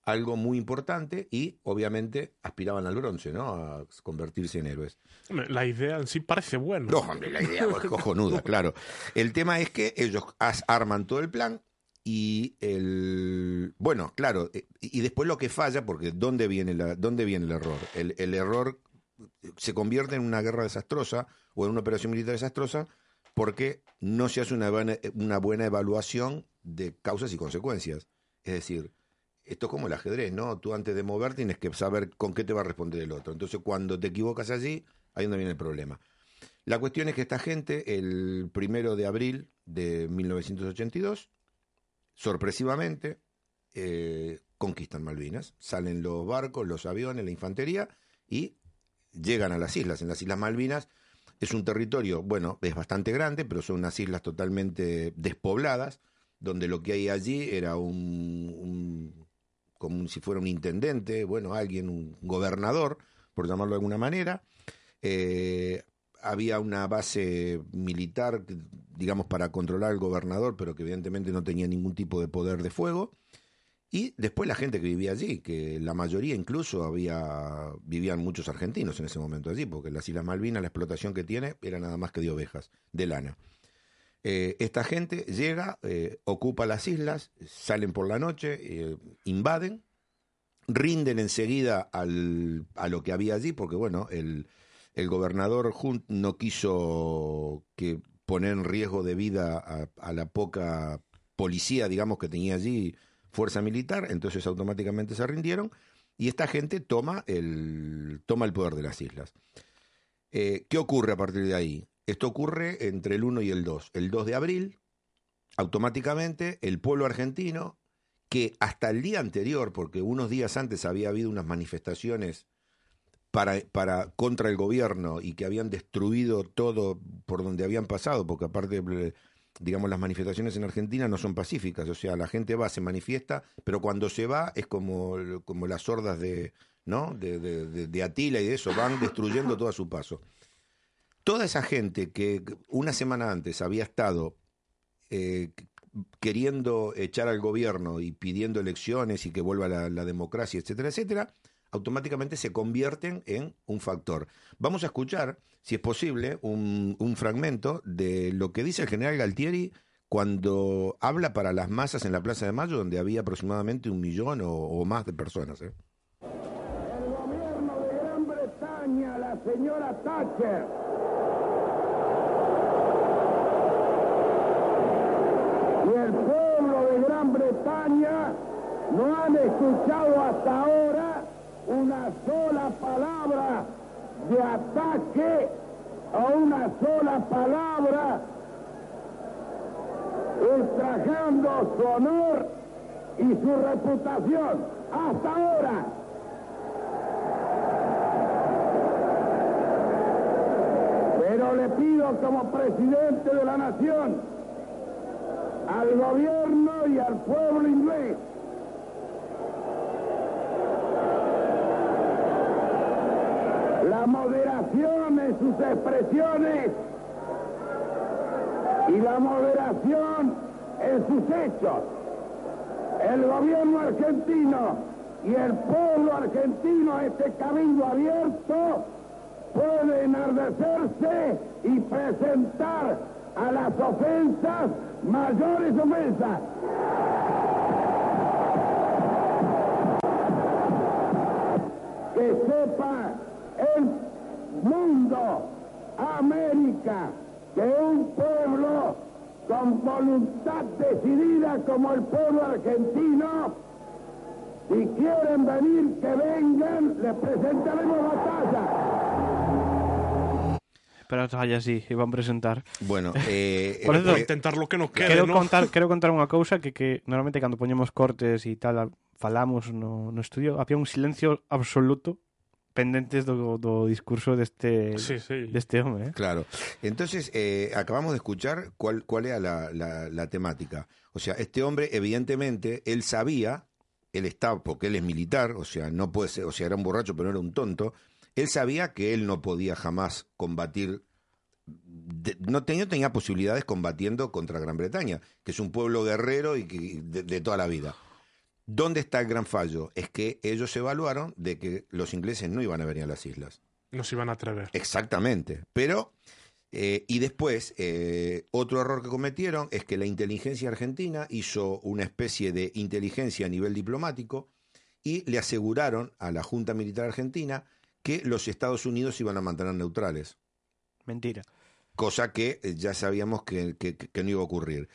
algo muy importante y obviamente aspiraban al bronce, ¿no? A convertirse en héroes. La idea en sí parece buena. No, hombre, la idea es cojonuda, claro. El tema es que ellos arman todo el plan y el bueno, claro, eh, y después lo que falla, porque ¿dónde viene, la, dónde viene el error? El, el error se convierte en una guerra desastrosa o en una operación militar desastrosa porque no se hace una buena, una buena evaluación de causas y consecuencias. Es decir, esto es como el ajedrez, ¿no? Tú antes de mover tienes que saber con qué te va a responder el otro. Entonces, cuando te equivocas allí, ahí es donde viene el problema. La cuestión es que esta gente, el primero de abril de 1982, sorpresivamente, eh, conquistan Malvinas. Salen los barcos, los aviones, la infantería y llegan a las islas. En las Islas Malvinas es un territorio, bueno, es bastante grande, pero son unas islas totalmente despobladas, donde lo que hay allí era un, un- como si fuera un intendente, bueno, alguien, un gobernador, por llamarlo de alguna manera. Eh, había una base militar, digamos, para controlar al gobernador, pero que evidentemente no tenía ningún tipo de poder de fuego. Y después la gente que vivía allí, que la mayoría incluso había vivían muchos argentinos en ese momento allí, porque las Islas Malvinas, la explotación que tiene, era nada más que de ovejas, de lana. Eh, esta gente llega, eh, ocupa las islas, salen por la noche, eh, invaden, rinden enseguida al, a lo que había allí, porque bueno, el, el gobernador Hunt no quiso que poner en riesgo de vida a, la poca policía, digamos, que tenía allí fuerza militar, entonces automáticamente se rindieron y esta gente toma el, toma el poder de las islas. ¿Qué ocurre a partir de ahí? Esto ocurre entre el 1 y el 2. El 2 de abril, automáticamente el pueblo argentino, que hasta el día anterior, porque unos días antes había habido unas manifestaciones para, para contra el gobierno y que habían destruido todo por donde habían pasado, porque aparte, eh, digamos, las manifestaciones en Argentina no son pacíficas, o sea, la gente va, se manifiesta, pero cuando se va es como, como las hordas de, ¿no? de, de, de- de Atila y de eso, van destruyendo todo a su paso. Toda esa gente que una semana antes había estado eh, queriendo echar al gobierno y pidiendo elecciones y que vuelva la, democracia, etcétera, etcétera, automáticamente se convierten en un factor. Vamos a escuchar, si es posible, un, fragmento de lo que dice el general Galtieri cuando habla para las masas en la Plaza de Mayo, donde había aproximadamente un millón o, o más de personas. ¿eh? Señora Thatcher. Y el pueblo de Gran Bretaña no han escuchado hasta ahora una sola palabra de ataque o una sola palabra ultrajando su honor y su reputación. Hasta ahora. Le pido como presidente de la nación al gobierno y al pueblo inglés la moderación en sus expresiones y la moderación en sus hechos. El gobierno argentino y el pueblo argentino, este camino abierto, puede enardecerse y presentar a las ofensas mayores ofensas. Que sepa el mundo, América, que un pueblo con voluntad decidida como el pueblo argentino, si quieren venir, que vengan, les presentaremos batalla. Pero vaya así, iban presentar. Bueno, eh, Por eh, eso, eh, Intentar lo que no quede, quero ¿no? contar, quero contar unha cousa que, que normalmente cando poñemos cortes e tal, falamos no, no estudio, había un silencio absoluto pendentes do, do discurso deste, Sí, sí. deste home, eh? Claro. Entonces, eh, acabamos de escuchar cuál, cuál era la, la- la temática. O sea, este hombre, evidentemente, él sabía, él estaba, porque él es militar, o sea, no puede ser, o sea, era un borracho, pero no era un tonto. Él sabía que él no podía jamás combatir, de- no tenía, tenía posibilidades combatiendo contra Gran Bretaña, que es un pueblo guerrero y que, de, de toda la vida. ¿Dónde está el gran fallo? Es que ellos evaluaron de que los ingleses no iban a venir a las islas. Nos iban a atrever. Exactamente. Pero, eh, y después, eh, otro error que cometieron es que la inteligencia argentina hizo una especie de inteligencia a nivel diplomático y le aseguraron a la Junta Militar Argentina que los Estados Unidos iban a mantener neutrales, Mentira. cosa que eh, ya sabíamos que, que- que no iba a ocurrir.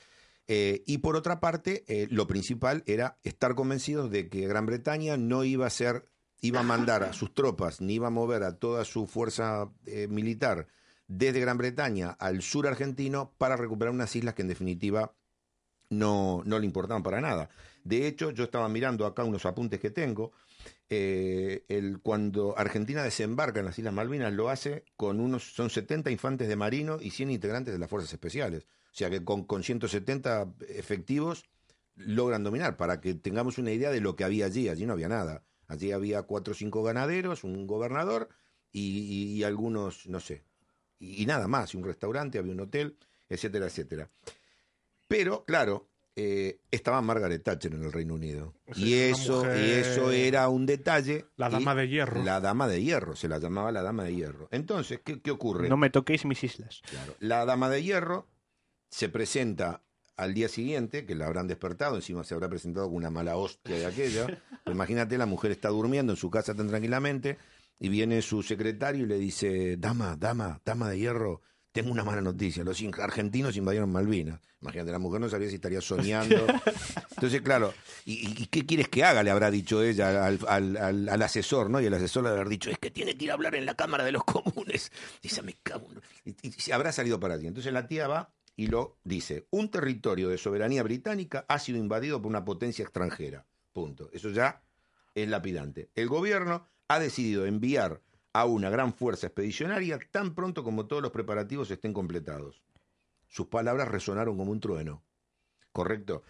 Eh, y por otra parte, eh, lo principal era estar convencidos de que Gran Bretaña no iba a ser, iba a mandar a sus tropas, ni iba a mover a toda su fuerza eh, militar desde Gran Bretaña al sur argentino para recuperar unas islas que en definitiva no, no le importaban para nada. De hecho, yo estaba mirando acá unos apuntes que tengo. Eh, cuando Argentina desembarca en las Islas Malvinas, lo hace con unos, son 70 infantes de marino y 100 integrantes de las fuerzas especiales. O sea que con, con 170 efectivos logran dominar, para que tengamos una idea de lo que había allí. Allí no había nada. Allí había cuatro o cinco ganaderos, un gobernador y, algunos, no sé, y, nada más, un restaurante, había un hotel, etcétera, etcétera. Pero, claro, eh, estaba Margaret Thatcher en el Reino Unido. Sí, y, eso, mujer- y eso era un detalle. La dama de hierro. La dama de hierro, se la llamaba la dama de hierro. Entonces, ¿qué, qué ocurre? No me toquéis mis islas. Claro. La dama de hierro se presenta al día siguiente, que la habrán despertado, encima se habrá presentado con una mala hostia de aquella. Imagínate, la mujer está durmiendo en su casa tan tranquilamente y viene su secretario y le dice, dama, dama, dama de hierro, tengo una mala noticia, los in- argentinos invadieron Malvinas. Imagínate, la mujer no sabía si estaría soñando. Entonces, claro, ¿y, qué quieres que haga? Le habrá dicho ella al, al- al- al asesor, ¿no? Y el asesor le habrá dicho, es que tiene que ir a hablar en la Cámara de los Comunes. Dice, me cago en-". Y, y habrá salido para allí. Entonces la tía va y lo dice, un territorio de soberanía británica ha sido invadido por una potencia extranjera. Punto. Eso ya es lapidante. El gobierno ha decidido enviar a una gran fuerza expedicionaria tan pronto como todos los preparativos estén completados. Sus palabras resonaron como un trueno. ¿Correcto?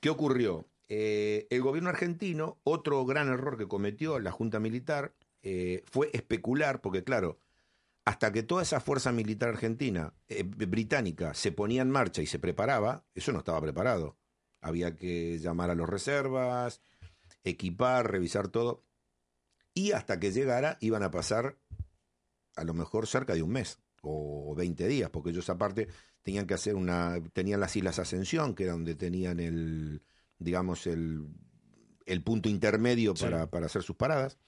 ¿Qué ocurrió? Eh, el gobierno argentino, otro gran error que cometió la Junta Militar, eh, fue especular, porque claro, hasta que toda esa fuerza militar argentina, eh, británica, se ponía en marcha y se preparaba, eso no estaba preparado. Había que llamar a los reservas, equipar, revisar todo. Y hasta que llegara iban a pasar a lo mejor cerca de un mes o 20 días, porque ellos aparte tenían que hacer una, tenían las Islas Ascensión, que era donde tenían el, digamos, el, el punto intermedio Sí. para, para hacer sus paradas.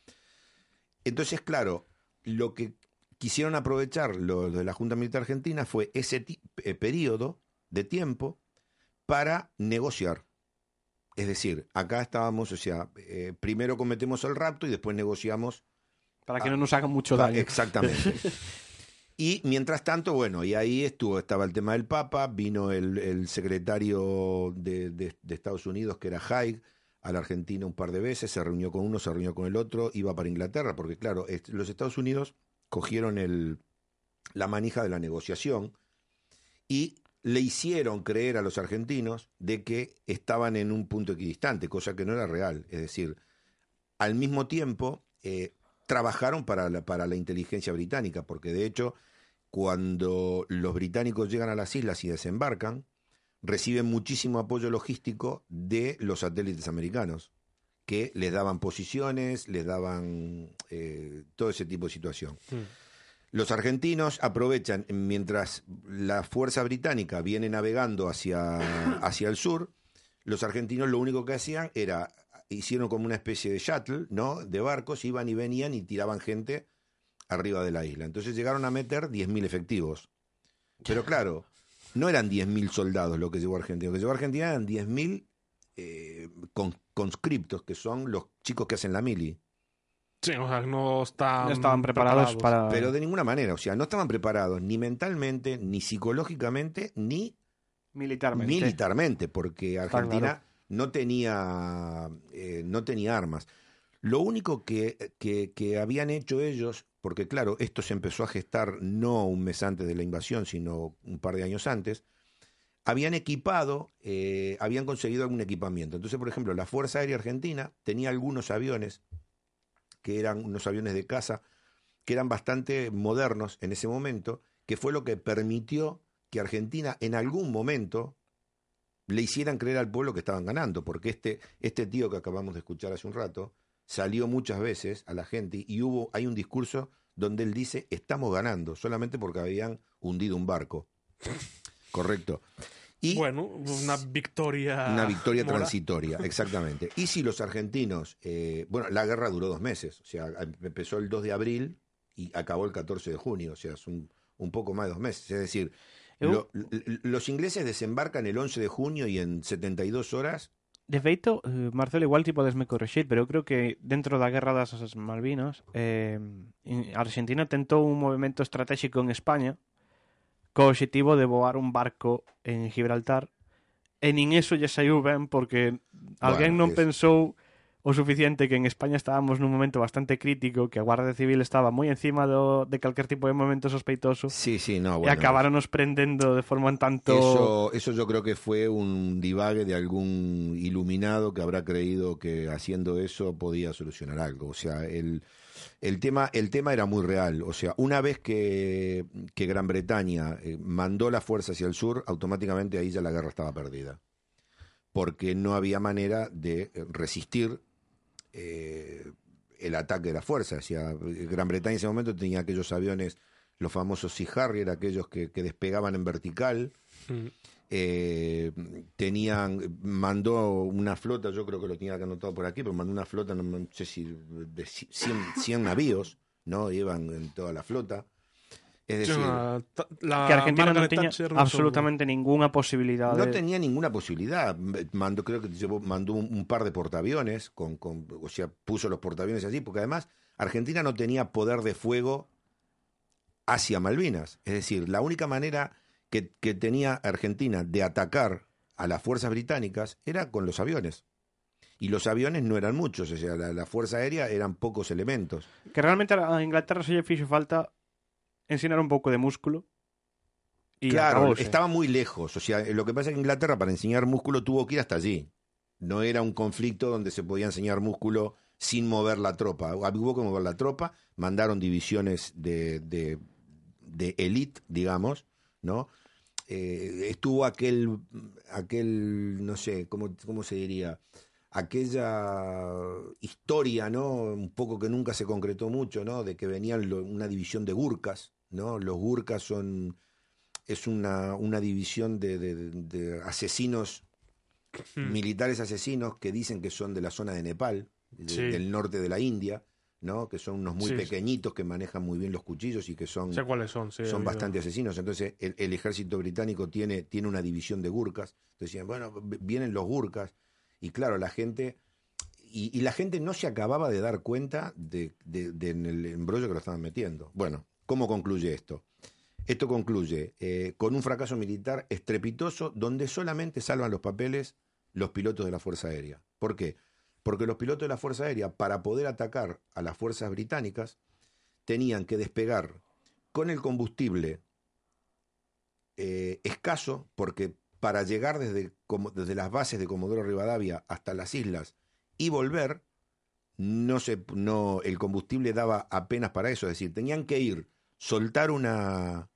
Entonces, claro, lo que quisieron aprovechar los de la Junta Militar Argentina fue ese eh, periodo de tiempo para negociar. Es decir, acá estábamos, o sea, eh, primero cometemos el rapto y después negociamos. Para que no nos hagan mucho daño. Exactamente. Y mientras tanto, bueno, y ahí estuvo, estaba el tema del Papa, vino el, el secretario de, de- de Estados Unidos, que era Haig, a la Argentina un par de veces, se reunió con uno, se reunió con el otro, iba para Inglaterra, porque claro, est- los Estados Unidos cogieron el, la manija de la negociación y le hicieron creer a los argentinos de que estaban en un punto equidistante, cosa que no era real. Es decir, al mismo tiempo eh, trabajaron para la, para la inteligencia británica, porque de hecho, cuando los británicos llegan a las islas y desembarcan, reciben muchísimo apoyo logístico de los satélites americanos, que les daban posiciones, les daban eh, todo ese tipo de situación. Los argentinos aprovechan, mientras la fuerza británica viene navegando hacia, hacia el sur, los argentinos lo único que hacían era, hicieron como una especie de shuttle, ¿no? De barcos, iban y venían y tiraban gente arriba de la isla. Entonces llegaron a meter 10.000 efectivos. Pero claro, no eran 10.000 soldados lo que llegó a Argentina. Lo que llegó a Argentina eran 10.000 eh, con- conscriptos, que son los chicos que hacen la mili. Sí, o sea, no están No estaban preparados para- Pero de ninguna manera, o sea, no estaban preparados ni mentalmente, ni psicológicamente, ni Militarmente. militarmente, porque Argentina claro. no tenía eh, no tenía armas. Lo único que, que, que habían hecho ellos, porque claro, esto se empezó a gestar no un mes antes de la invasión, sino un par de años antes, habían equipado, eh, habían conseguido algún equipamiento. Entonces, por ejemplo, la Fuerza Aérea Argentina tenía algunos aviones, que eran unos aviones de caza, que eran bastante modernos en ese momento, que fue lo que permitió que Argentina en algún momento le hicieran creer al pueblo que estaban ganando, porque este, este tío que acabamos de escuchar hace un rato salió muchas veces a la gente y hubo, hay un discurso donde él dice estamos ganando, solamente porque habían hundido un barco. Correcto. Y bueno, una victoria. una victoria transitoria, exactamente. Y si los argentinos, eh, bueno, la guerra duró dos meses, o sea, empezó el 2 de abril y acabó el 14 de junio, o sea, es un, un poco más de dos meses. Es decir, lo- los ingleses desembarcan el 11 de junio y en 72 horas De feito, eh, Marcelo, igual ti podesme correxir, pero eu creo que dentro da Guerra das Malvinas, eh, in- Argentina tentou un movimento estratégico en España co de voar un barco en Gibraltar e nin eso lle saiu ben porque alguén Bueno, non es- pensou o suficiente que en España estábamos nun momento bastante crítico, que a Guardia Civil estaba moi encima do, de calquer tipo de momento sospeitoso Sí, sí, no, e bueno. acabaronos prendendo de forma un tanto... Eso, eso yo creo que fue un divague de algún iluminado que habrá creído que haciendo eso podía solucionar algo. O sea, el, el, tema, el tema era muy real. O sea, una vez que, que Gran Bretaña eh, mandó la fuerza hacia el sur, automáticamente ahí ya la guerra estaba perdida. Porque no había manera de eh, resistir eh, el ataque de la fuerza. O sea, Gran Bretaña en ese momento tenía aquellos aviones, los famosos Sea Harrier, aquellos que, que despegaban en vertical. Mm. Eh, tenían, mandó una flota, yo creo que lo tenía que anotado por aquí, pero mandó una flota, no, no sé si de 100, 100 navíos, ¿no? Iban en toda la flota. Es decir, ta- la que Argentina Thatcher non absolutamente ninguna posibilidade. no tenía ninguna posibilidad. Mandó, creo que llevó- mandó un, un par de portaaviones, con, con, o sea, puso los portaaviones así, porque además Argentina no tenía poder de fuego hacia Malvinas. Es decir, la única manera que, que tenía Argentina de atacar a las fuerzas británicas era con los aviones. Y los aviones no eran muchos, o sea, la, la fuerza aérea eran pocos elementos. Que realmente a Inglaterra se lle fixo falta ensinar un pouco de músculo. E claro, estaba muy lejos. O sea, lo que pasa es que Inglaterra para enseñar músculo tuvo que ir hasta allí. No era un conflicto donde se podía enseñar músculo sin mover la tropa. Hubo que mover la tropa, mandaron divisiones de, de, de elite, digamos, ¿no? Eh, estuvo aquel, aquel, no sé, ¿cómo, cómo se diría? aquella historia, ¿no? Un poco que nunca se concretó mucho, ¿no? De que venían lo- una división de gurkas, ¿no? Los gurkas son es una, una división de, de- de asesinos Hmm. militares asesinos que dicen que son de la zona de Nepal, de- Sí. del norte de la India, ¿no? Que son unos muy Sí, pequeñitos que manejan muy bien los cuchillos y que son Sé cuáles son, sí. son he bastante asesinos. Entonces, el, el ejército británico tiene, tiene una división de gurkas. Entonces, decían, bueno, vienen los gurkas. Y claro, la gente... Y, y la gente no se acababa de dar cuenta de, de- de en el embrollo que lo estaban metiendo. Bueno, ¿cómo concluye esto? Esto concluye eh, con un fracaso militar estrepitoso donde solamente salvan los papeles los pilotos de la Fuerza Aérea. ¿Por qué? Porque los pilotos de la Fuerza Aérea, para poder atacar a las fuerzas británicas, tenían que despegar con el combustible eh, escaso, porque para llegar desde, desde las bases de Comodoro Rivadavia hasta las islas y volver, no se, no, el combustible daba apenas para eso. Es decir, tenían que ir, soltar una,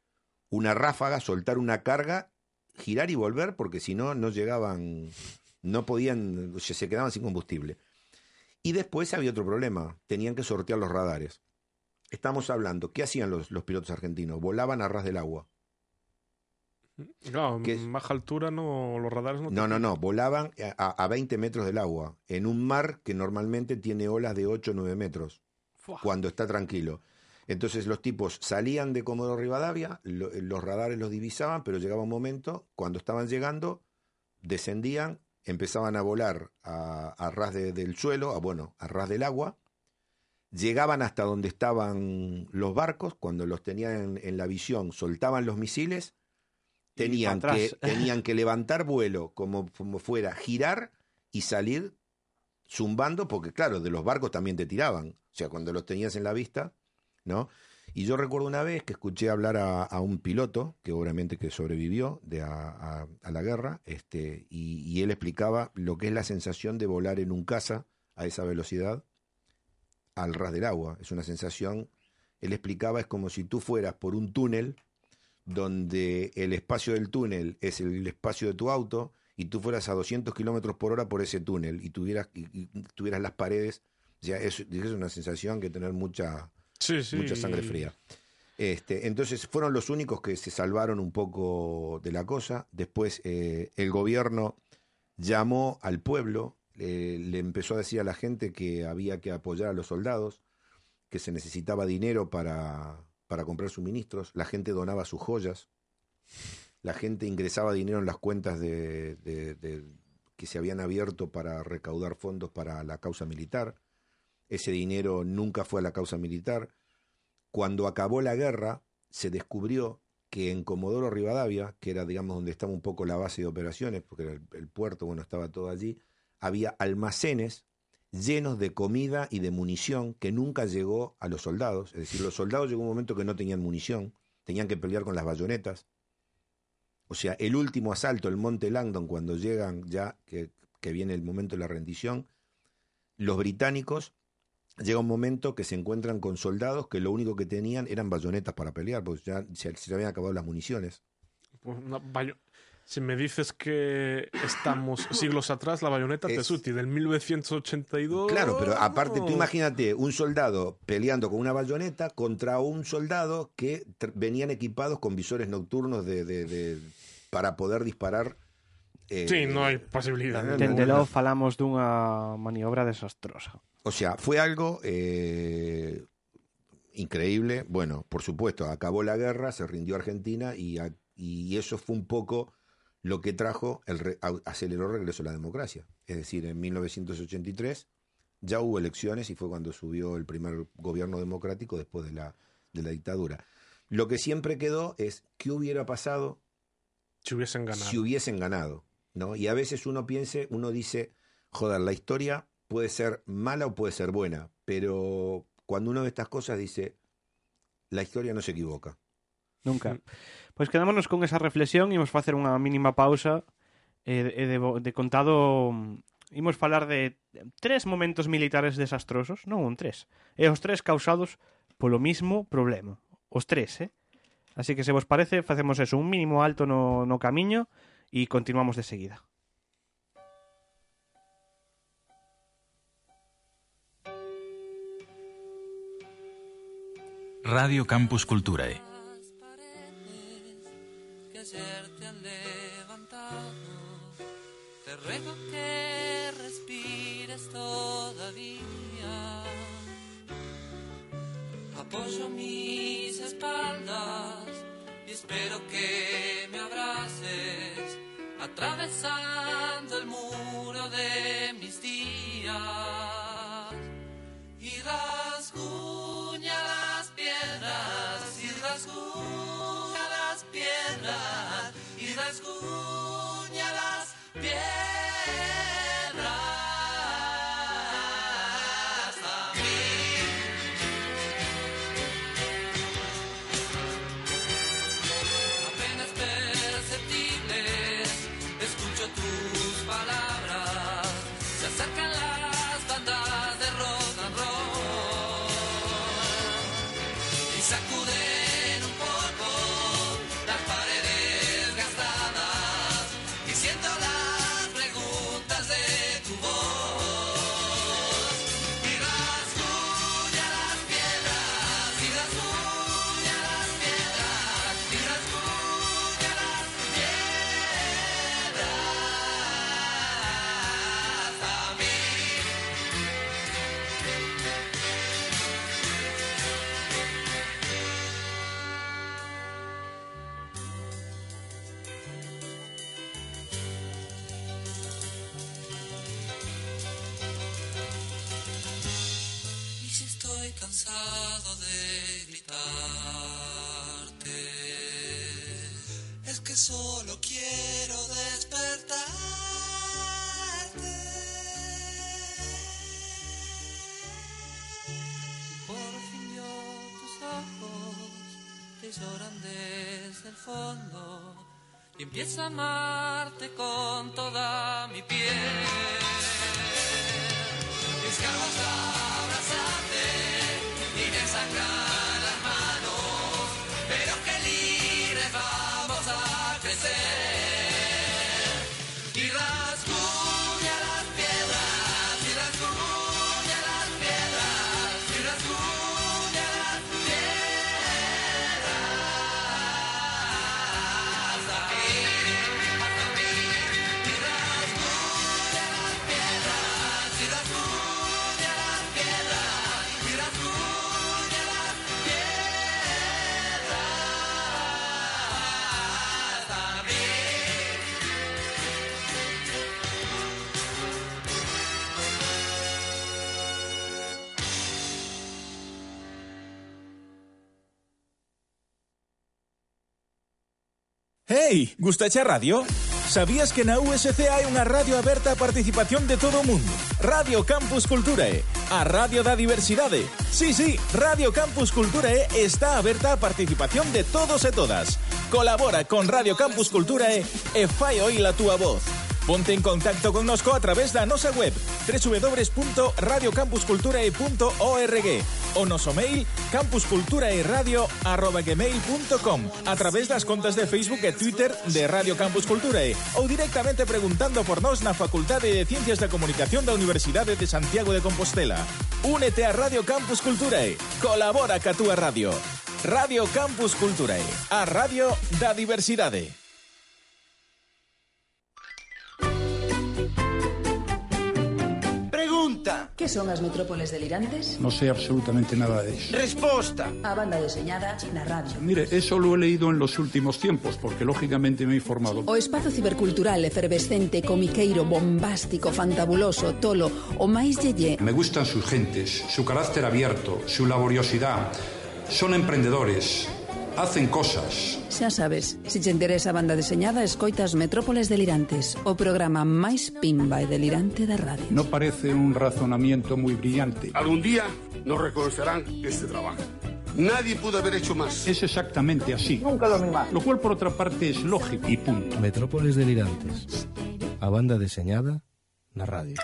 una ráfaga, soltar una carga, girar y volver, porque si no, no llegaban, no podían, se, quedaban sin combustible. Y después había otro problema, tenían que sortear los radares. Estamos hablando, ¿qué hacían los, los pilotos argentinos? Volaban a ras del agua. Claro, en baja altura no, los radares no... No, no, no, volaban a, a 20 metros del agua, en un mar que normalmente tiene olas de 8 o 9 metros, cuando está tranquilo. Entonces los tipos salían de Comodoro Rivadavia, lo- los radares los divisaban, pero llegaba un momento, cuando estaban llegando, descendían, empezaban a volar a, a ras de- del suelo, a, bueno, a ras del agua, llegaban hasta donde estaban los barcos, cuando los tenían en, en la visión, soltaban los misiles, tenían que, tenían que levantar vuelo como, como fuera, girar y salir zumbando, porque claro, de los barcos también te tiraban, o sea, cuando los tenías en la vista, ¿no? Y yo recuerdo una vez que escuché hablar a, un piloto, que obviamente que sobrevivió de a, la guerra, este, y, él explicaba lo que es la sensación de volar en un caza a esa velocidad al ras del agua. Es una sensación, él explicaba, es como si tú fueras por un túnel donde el espacio del túnel es el espacio de tu auto y tú fueras a 200 kilómetros por hora por ese túnel y tuvieras, y, y tuvieras las paredes. O sea, es, es una sensación que tener mucha, Mucha sangre fría. Este, entonces fueron los únicos que se salvaron un poco de la cosa. Después eh, el gobierno llamó al pueblo, le- le empezó a decir a la gente que había que apoyar a los soldados, que se necesitaba dinero para, para comprar suministros. La gente donaba sus joyas. La gente ingresaba dinero en las cuentas de- que se habían abierto para recaudar fondos para la causa militar. Ese dinero nunca fue a la causa militar. Cuando acabó la guerra, se descubrió que en Comodoro Rivadavia, que era, digamos, donde estaba un poco la base de operaciones, porque era el, puerto, bueno, estaba todo allí, había almacenes llenos de comida y de munición que nunca llegó a los soldados. Es decir, los soldados llegó un momento que no tenían munición, tenían que pelear con las bayonetas. O sea, el último asalto, el Monte Langdon, cuando llegan ya, que viene el momento de la rendición, los británicos llega un momento que se encuentran con soldados que lo único que tenían eran bayonetas para pelear, porque ya se, se habían acabado las municiones. Pues una Si me dices que estamos siglos atrás, la bayoneta te Es- es útil, del 1982. Claro, pero aparte, tú imagínate un soldado peleando con una bayoneta contra un soldado que venían equipados con visores nocturnos de, de- de- para poder disparar. eh, Sí, no hay posibilidad. Dende logo falamos dunha maniobra desastrosa. O sea, fue algo eh, increíble. Bueno, por supuesto, acabó la guerra, se rindió Argentina y, a- y eso fue un poco lo que trajo, el re- aceleró el regreso a la democracia. Es decir, en 1983 ya hubo elecciones y fue cuando subió el primer gobierno democrático después de la, de la dictadura. Lo que siempre quedó es qué hubiera pasado Si hubiesen ganado. si hubiesen ganado, ¿no? Y a veces uno piense, uno dice, joder, la historia puede ser mala o puede ser buena, pero cuando uno ve estas cosas dice, la historia no se equivoca. Nunca. Pois quedámonos con esa reflexión, imos facer unha mínima pausa e, e de, bo- de contado mm, imos falar de tres momentos militares desastrosos, non un tres, e os tres causados polo mismo problema. Os tres, eh? Así que se vos parece, facemos eso, un mínimo alto no, no camiño e continuamos de seguida. Radio Campus Culturae. Apoyo mis espaldas y espero que me abraces atravesando school. Empiezo a amarte con toda mi piel. Escarbo Hey, gustache a radio? Sabías que na USC hai unha radio aberta a participación de todo o mundo? Radio Campus Culturae, a radio da diversidade. Sí, sí, Radio Campus Culturae está aberta a participación de todos e todas. Colabora con Radio Campus Culturae e fai oír a túa voz. Ponte en contacto connosco a través da nosa web www.radiocampusculturae.org o noso mail campusculturaeradio.gmail.com a través das contas de Facebook e Twitter de Radio Campus Culturae ou directamente preguntando por nós na Facultade de Ciencias da Comunicación da Universidade de Santiago de Compostela. Únete a Radio Campus Culturae. Colabora ca túa radio. Radio Campus Culturae, a radio da diversidade. Pregunta. ¿Qué son as metrópoles delirantes? No sé absolutamente nada de eso. Resposta. A banda deseñada na radio. Mire, eso lo he leído en los últimos tiempos, porque lógicamente me he informado. O espazo cibercultural efervescente, comiqueiro, bombástico, fantabuloso, tolo, o máis yeye. Me gustan sus gentes, su carácter abierto, su laboriosidad. Son emprendedores, hacen cosas. Xa sabes, se te interesa a banda deseñada, escoitas Metrópoles Delirantes, o programa máis pimba e delirante da radio. No parece un razonamiento muy brillante. Algún día nos reconocerán este trabajo. Nadie pudo haber hecho más. Es exactamente así. Nunca dormí más. Lo cual, por otra parte, es lógico y punto. Metrópoles Delirantes. A banda deseñada na radio.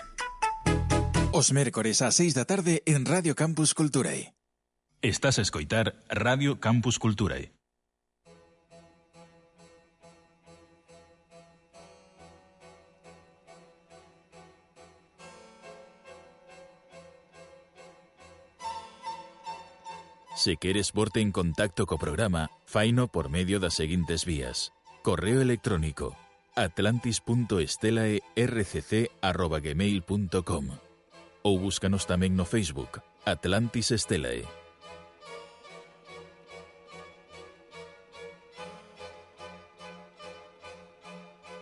Os mércores a 6 da tarde en Radio Campus Culturae. Estás a escoitar Radio Campus Culturae. Se queres porte en contacto co programa, faino por medio das seguintes vías. Correo electrónico atlantis.estelae.rcc.gmail.com ou búscanos tamén no Facebook Atlantis Estelae.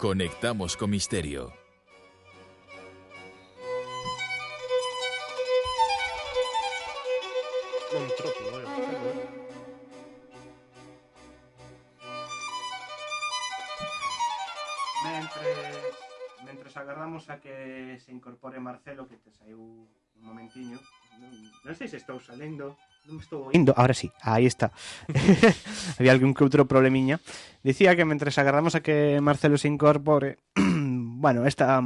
Conectamos co misterio. Eh. mentres, mentres agardamos a que se incorpore Marcelo, que te saiu un momentiño. Non, non sei se estou salendo, Non me estou indo, ahora sí, aí está. Había algún que outro problemiña. Dicía que mentres agarramos a que Marcelo se incorpore, bueno, esta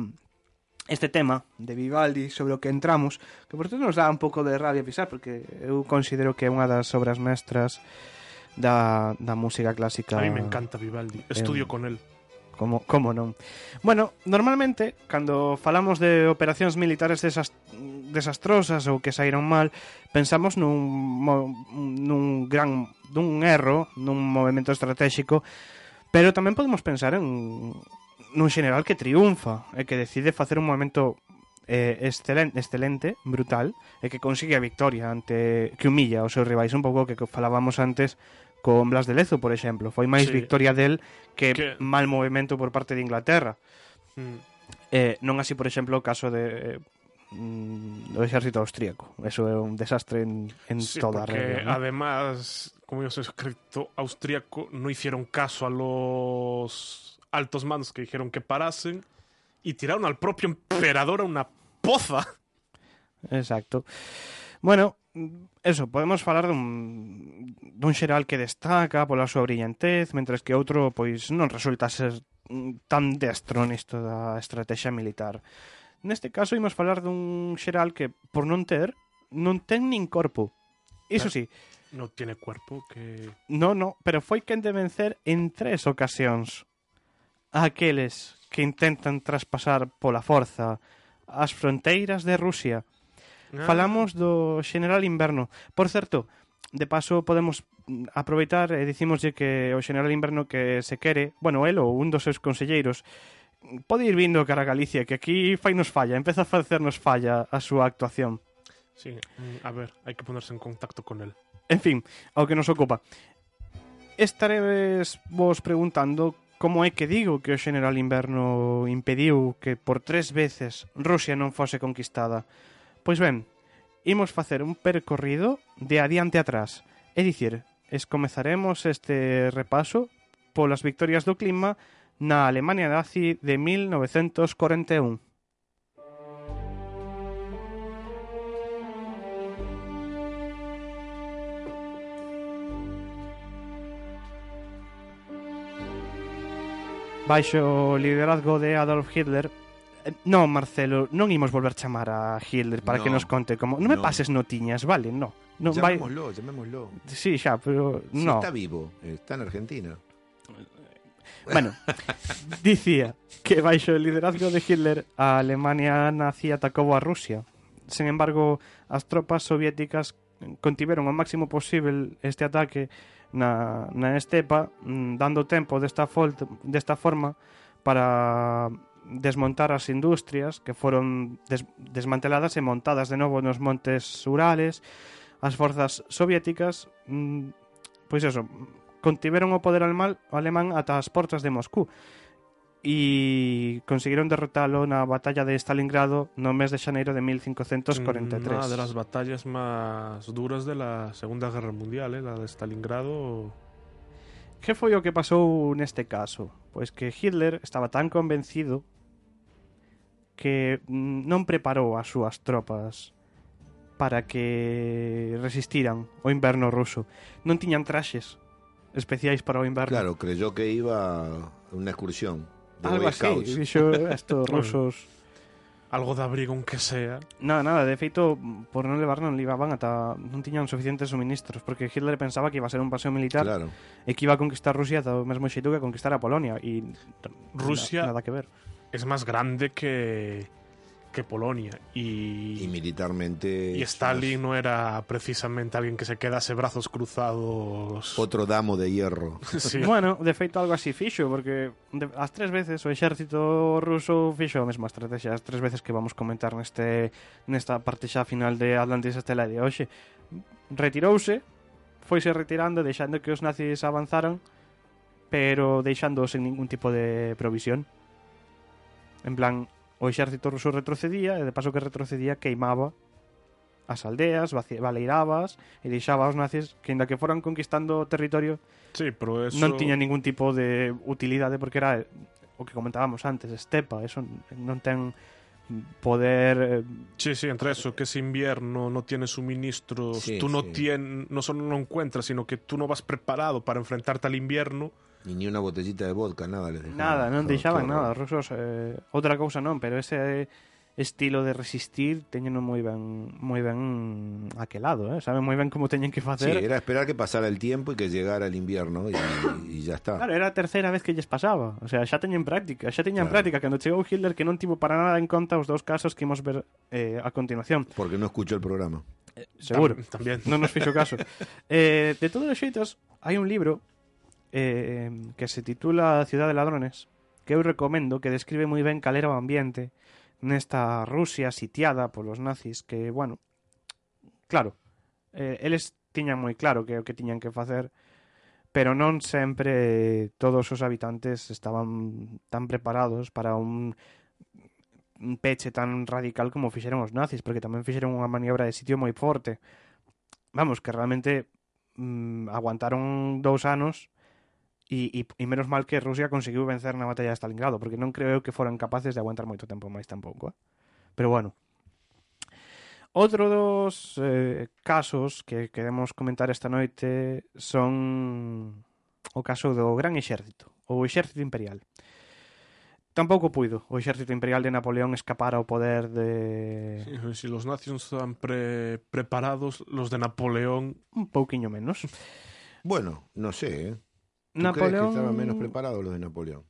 este tema de Vivaldi sobre o que entramos, que por tanto nos dá un pouco de rabia pisar, porque eu considero que é unha das obras mestras da, da música clásica. A mí me encanta Vivaldi, eh, estudio eh, con él. Como, como non? Bueno, normalmente, cando falamos de operacións militares desas desastrosas ou que saíron mal, pensamos nun, mo, nun gran dun erro, nun movimento estratégico, pero tamén podemos pensar en nun general que triunfa e que decide facer un movimento eh, excelente, excelente, brutal, e que consigue a victoria ante que humilla os seus rivais un pouco que falábamos antes con Blas de Lezo, por exemplo. Foi máis sí. victoria del que, que mal movimento por parte de Inglaterra. Mm. Eh, non así, por exemplo, o caso de eh, mm, do exército austríaco. Eso é un desastre en, en Sí, toda regla. ¿no? además, como ellos escrito austríaco, no hicieron caso a los altos mandos que dijeron que parasen y tiraron al propio emperador a una poza. Exacto. Bueno, eso, podemos falar dun, dun xeral que destaca pola súa brillantez, mentres que outro pois non resulta ser tan destro nisto da estrategia militar. Neste caso imos falar dun xeral que por non ter non ten nin corpo. Iso si. sí. Non tiene cuerpo que... No, no, pero foi quen de vencer en tres ocasións a aqueles que intentan traspasar pola forza as fronteiras de Rusia. Ah. Falamos do General Inverno. Por certo, de paso podemos aproveitar e dicimoslle que o General Inverno que se quere, bueno, el ou un dos seus conselleiros, pode ir vindo cara a Galicia, que aquí fai nos falla, empeza a facernos falla a súa actuación. Sí, mm, a ver, hai que ponerse en contacto con el. En fin, ao que nos ocupa. Estareves vos preguntando como é que digo que o general inverno impediu que por tres veces Rusia non fose conquistada. Pois ben, imos facer un percorrido de adiante atrás. É dicir, es comezaremos este repaso polas victorias do clima na Alemania nazi de 1941. Baixo o liderazgo de Adolf Hitler, eh, Non, Marcelo, non imos volver chamar a Hitler para no, que nos conte como... Non me no. pases notiñas, vale, no. no llamémoslo, vai... llamémoslo. Sí, xa, pero... Si no. está vivo, está en Argentina. Bueno, dicía que baixo o liderazgo de Hitler a Alemania nazi atacou a Rusia. Sen embargo, as tropas soviéticas contiveron o máximo posible este ataque na, na estepa, mm, dando tempo desta, folt, desta forma para desmontar as industrias que foron des, desmanteladas e montadas de novo nos montes Urales. As forzas soviéticas, mm, pois eso, contiveron o poder alemán, alemán ata as portas de Moscú e conseguiron derrotalo na batalla de Stalingrado no mes de xaneiro de 1543. Una de las batallas más duras de la Segunda Guerra Mundial, ¿eh? la de Stalingrado. Que foi o que pasou neste caso? Pois que Hitler estaba tan convencido que mm, non preparou as súas tropas para que resistiran o inverno ruso. Non tiñan traxes especiais para o inverno. Claro, creyó que iba a una excursión. de Algo así, dixo estos rusos. Algo de abrigo, aunque sea. Nada, nada, de feito, por non levar non levaban ata non tiñan suficientes suministros, porque Hitler pensaba que iba a ser un paseo militar Claro. e que iba a conquistar Rusia do mesmo xeito que conquistar a Polonia e Rusia nada, nada que ver. es más grande que, que Polonia. Y, y militarmente. Y Stalin no era precisamente alguien que se quedase brazos cruzados. Otro damo de hierro. Sí. bueno, de feito algo así fixo, porque de, as tres veces o exército ruso fixo a mesma estrategia, as tres veces que vamos comentar neste nesta parte xa final de Atlantis Estela de hoxe. Retirouse, foise retirando, deixando que os nazis avanzaran, pero deixando sen ningún tipo de provisión. En plan, o exército ruso retrocedía e de paso que retrocedía queimaba as aldeas, baleirabas e deixaba aos nazis que, inda que foran conquistando territorio, Sí, pero eso. non tiña ningún tipo de utilidade porque era o que comentábamos antes, estepa, eso non ten poder eh, Sí, sí, entre eso, que es invierno, no tienes suministros, Sí, tú no sí. tienes, no solo no encuentras, sino que tú no vas preparado para enfrentarte al invierno. Y ni una botellita de vodka, nada les dejaban. Nada, Qué- deixaban qué nada, rusos eh, outra cousa non, pero ese estilo de resistir teñeno moi ben moi ben aquelado, eh? saben moi ben como teñen que Sí, facer. era esperar que pasara el tiempo y que llegara el invierno y, y ya está. Claro, era a terceira vez que lles pasaba. O sea, xa teñen práctica, xa teñan Claro. práctica cando chegou Hitler que non tivo para nada en conta os dous casos que imos ver eh, a continuación. Porque no escuchó el programa. Seguro. Tam- también. Non nos fixo caso. eh, de todos os xeitos, hai un libro eh, que se titula Ciudad de Ladrones, que eu recomendo, que describe moi ben calera o ambiente nesta Rusia sitiada polos nazis, que, bueno, claro, eh, eles tiñan moi claro que o que tiñan que facer, pero non sempre todos os habitantes estaban tan preparados para un un peche tan radical como fixeron os nazis, porque tamén fixeron unha maniobra de sitio moi forte. Vamos, que realmente mm, aguantaron dous anos E, e, e menos mal que Rusia conseguiu vencer na batalla de Stalingrado, porque non creo que foran capaces de aguantar moito tempo máis tampouco. Eh? Pero bueno. Outro dos eh, casos que queremos comentar esta noite son o caso do Gran Exército, ou Exército Imperial. Tampouco puido o exército imperial de Napoleón escapar ao poder de... Sí, si los nazis non están pre preparados, los de Napoleón... Un pouquiño menos. Bueno, non sé, eh? Napoleón... crees que estaban menos preparados los de Napoleón?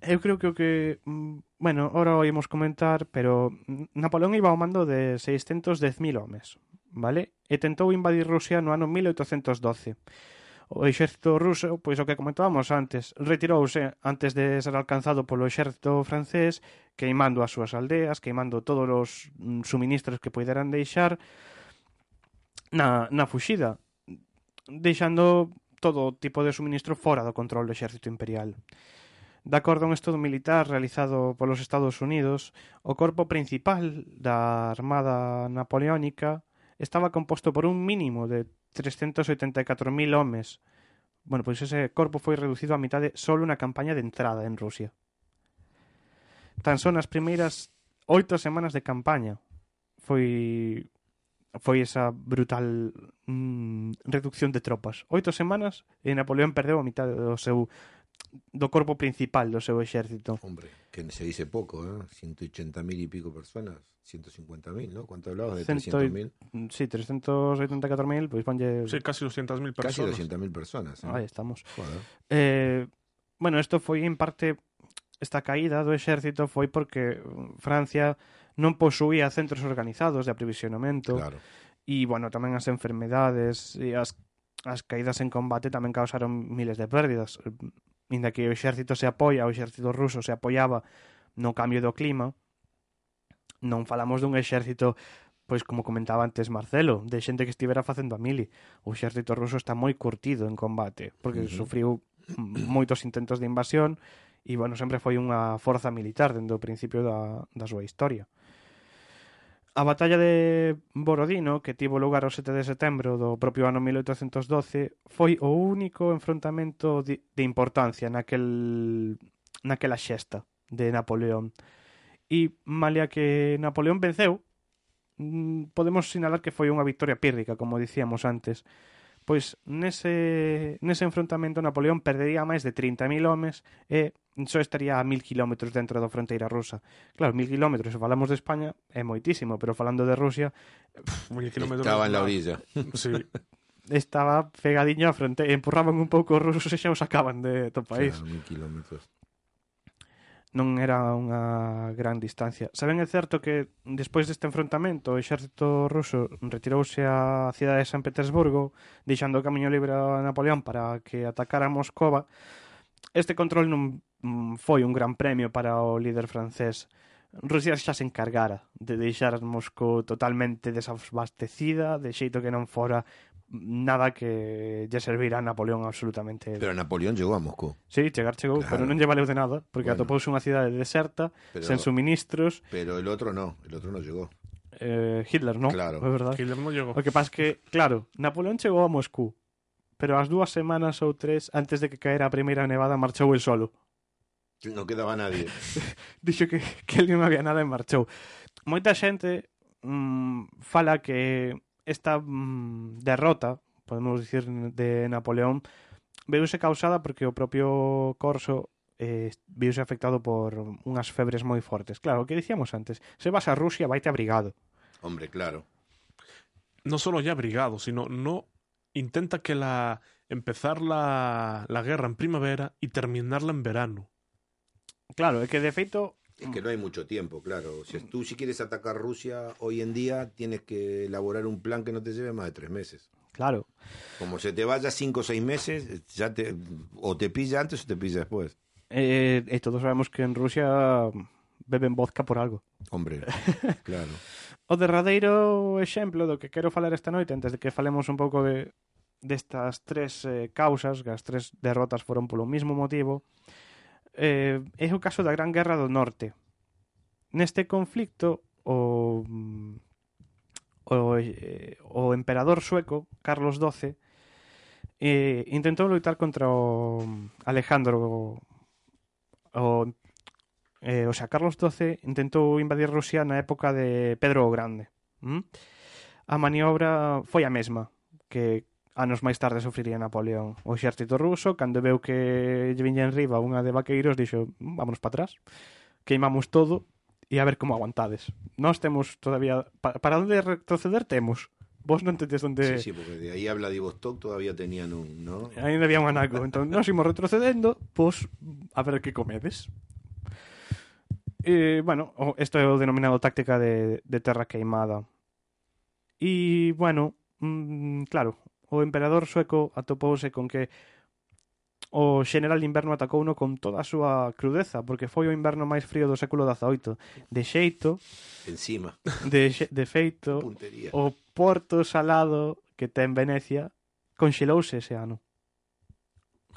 Eu creo que o que... Mm, bueno, ahora o imos comentar, pero Napoleón iba ao mando de 610.000 homes, vale? E tentou invadir Rusia no ano 1812. O exército ruso, pois o que comentábamos antes, retirouse antes de ser alcanzado polo exército francés, queimando as súas aldeas, queimando todos os mm, suministros que poideran deixar na, na fuxida, deixando todo tipo de suministro fora do control do exército imperial. De acordo a un estudo militar realizado polos Estados Unidos, o corpo principal da Armada Napoleónica estaba composto por un mínimo de 384.000 homes. Bueno, pois ese corpo foi reducido á mitade só na campaña de entrada en Rusia. Tan só nas primeiras oito semanas de campaña foi foi esa brutal mm, reducción de tropas. Oito semanas e Napoleón perdeu a mitad do seu do corpo principal do seu exército. Hombre, que se dice pouco, eh? 180.000 e pico personas, 150.000, ¿no? Cuánto hablabas de 300.000? Sí, 384.000, pois ponlle Sí, casi 200.000 personas. Casi 200.000 personas, eh? Aí estamos. Joder. Eh, bueno, isto foi en parte esta caída do exército foi porque Francia non posuía centros organizados de aprovisionamento claro. e, bueno, tamén as enfermedades e as, as caídas en combate tamén causaron miles de pérdidas. Inda que o exército se apoia, o exército ruso se apoiaba no cambio do clima, non falamos dun exército pois como comentaba antes Marcelo, de xente que estivera facendo a mili. O exército ruso está moi curtido en combate, porque uh -huh. sufriu moitos intentos de invasión e, bueno, sempre foi unha forza militar dende o principio da, da súa historia. A batalla de Borodino, que tivo lugar o 7 de setembro do propio ano 1812, foi o único enfrontamento de importancia naquel naquela xesta de Napoleón. E malia que Napoleón venceu, mm, podemos sinalar que foi unha victoria pírrica, como dicíamos antes, pois nese, nese enfrontamento Napoleón perdería máis de 30.000 homes e só estaría a 1.000 km dentro da fronteira rusa. Claro, 1.000 km, se falamos de España, é moitísimo, pero falando de Rusia... Pff, 1.000 km... Estaba en la orilla. Sí, estaba pegadiño á fronteira, empurraban un pouco os rusos e xa os sacaban de do país. Claro, mil kilómetros non era unha gran distancia. Saben é certo que despois deste enfrontamento o exército ruso retirouse á cidade de San Petersburgo deixando o camiño libre a Napoleón para que atacara Moscova. Este control non mm, foi un gran premio para o líder francés. Rusia xa se encargara de deixar Moscou totalmente desabastecida, de xeito que non fora nada que lle servira a Napoleón absolutamente. Pero Napoleón chegou a Moscou. Sí, chegar chegou, claro. pero non lle valeu de nada, porque bueno. atopouse unha cidade deserta, pero, sen suministros. Pero el outro no, el outro non chegou. Eh, Hitler non, claro. é verdade. Hitler non chegou. O que pasa que, claro, Napoleón chegou a Moscou, pero as dúas semanas ou tres antes de que caera a primeira nevada marchou el solo. Non quedaba nadie. Dixo que, que el non había nada e marchou. Moita xente mm, fala que esta mm, derrota, podemos dicir, de Napoleón, veuse causada porque o propio Corso eh, viuse afectado por unhas febres moi fortes. Claro, o que dicíamos antes, se vas a Rusia, vaite abrigado. Hombre, claro. No solo ya abrigado, sino no intenta que la empezar la, la guerra en primavera y terminarla en verano. Claro, é que de feito Es que no hay mucho tiempo, claro. Si tú si quieres atacar Rusia hoy en día, tienes que elaborar un plan que no te lleve más de tres meses. Claro. Como se te vaya cinco o seis meses, ya te, o te pilla antes o te pilla después. Eh, e todos sabemos que en Rusia beben vodka por algo. Hombre, claro. O derradeiro exemplo do que quero falar esta noite, antes de que falemos un pouco de destas tres eh, causas, que as tres derrotas foron polo mismo motivo, eh, é o caso da Gran Guerra do Norte. Neste conflicto, o, mm, o, eh, o emperador sueco, Carlos XII, eh, intentou loitar contra o Alejandro o, eh, o sea, Carlos XII intentou invadir Rusia na época de Pedro o Grande. ¿Mm? A maniobra foi a mesma que Anos máis tarde sufriría Napoleón o exército ruso, cando veu que lle viña en riba unha de vaqueiros, dixo, mm, vámonos para atrás, queimamos todo e a ver como aguantades. Nós temos todavía... Pa, para onde retroceder temos, vos non tedes onde... Sí, sí, porque de aí a Vladivostok todavía tenían un, ¿no? Ainda había un anaco. entón, nós imos retrocedendo, pois, a ver que comedes. E, bueno, isto é o denominado táctica de, de terra queimada. E, bueno, mm, claro, O emperador sueco atopouse con que o xeneral inverno atacouno con toda a súa crudeza, porque foi o inverno máis frío do século XVIII. De xeito... Encima. De, xe, de feito, Puntería. o porto salado que ten Venecia conxelouse ese ano.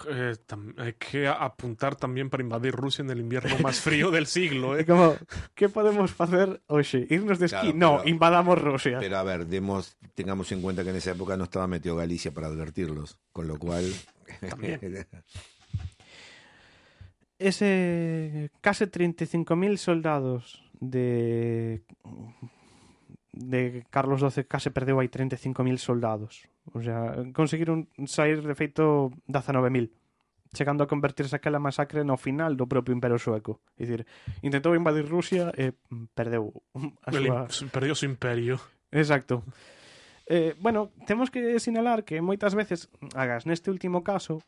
Eh, hay que apuntar también para invadir Rusia en el invierno más frío del siglo. ¿eh? como, que podemos facer hoxe? Irnos de esquí? Claro, no, pero- invadamos Rusia. Pero a ver, demos, tengamos en cuenta que en esa época no estaba metido Galicia para advertirlos, con lo cual... Ese case 35.000 soldados de de Carlos XII case perdeu aí 35.000 soldados. O sea, conseguiron sair de feito 19.000 chegando a convertirse aquela masacre no final do propio Imperio Sueco. É dicir, intentou invadir Rusia e mm, perdeu a súa... Perdeu o seu imperio. Exacto. Eh, bueno, temos que sinalar que moitas veces, agas neste último caso,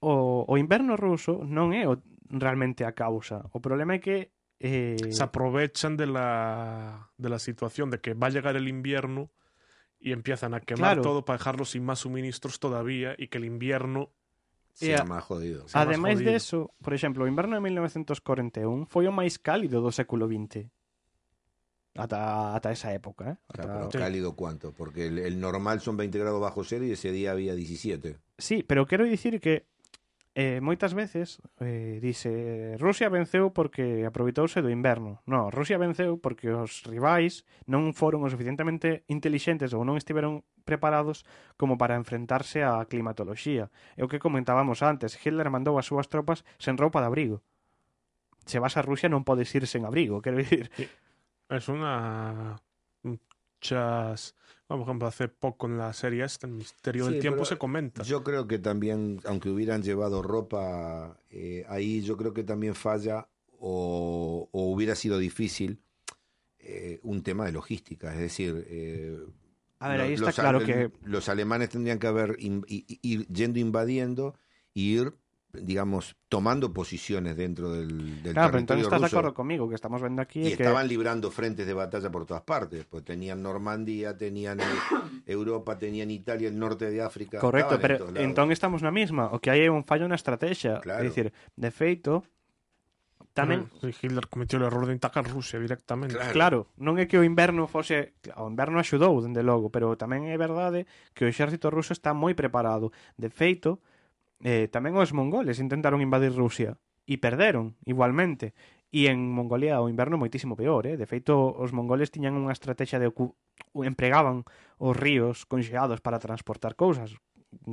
o, o inverno ruso non é o, realmente a causa. O problema é que eh, Se aprovechan de la, de la situación de que va a llegar el invierno y empiezan a quemar Claro. todo para dejarlo sin más suministros todavía y que el invierno a- más jodido. sea más jodido. de eso, por exemplo, o inverno de 1941 foi o máis cálido do século XX. Ata, ata esa época, eh? Pero cálido cuánto, porque el, el normal son 20 grados bajo cero y ese día había 17. Sí, pero quero dicir que Eh, moitas veces eh, dice Rusia venceu porque aproveitouse do inverno. No, Rusia venceu porque os rivais non foron o suficientemente intelixentes ou non estiveron preparados como para enfrentarse á climatoloxía. É o que comentábamos antes, Hitler mandou as súas tropas sen roupa de abrigo. Se vas a Rusia non podes ir sen abrigo, quero dicir. É unha Muchas... Por ejemplo, hace poco en la serie esta, El Misterio Sí, del Tiempo, se comenta. Yo creo que también, aunque hubieran llevado ropa eh, ahí, yo creo que también falla o, o hubiera sido difícil eh, un tema de logística. Es decir, eh, A ver, ahí está los, claro que- los alemanes tendrían que haber in- ir yendo invadiendo y ir, digamos, tomando posiciones dentro del, del claro, territorio pero entonces estás ruso. de acuerdo conmigo que estamos viendo aquí. Y que... estaban librando frentes de batalla por todas partes. Pues tenían Normandía, tenían eh, Europa, tenían Italia, el norte de África. Correcto, pero en entonces estamos na misma, o que hai un fallo na estrategia. Claro. É dicir, de feito, tamén Hitler cometió el error de atacar Rusia directamente. Claro. claro, non é que o inverno fose, o inverno axudou dende logo, pero tamén é verdade que o exército ruso está moi preparado. De feito, eh, tamén os mongoles intentaron invadir Rusia e perderon igualmente e en Mongolia o inverno moitísimo peor, eh? De feito, os mongoles tiñan unha estrategia de ocu... empregaban os ríos conxeados para transportar cousas.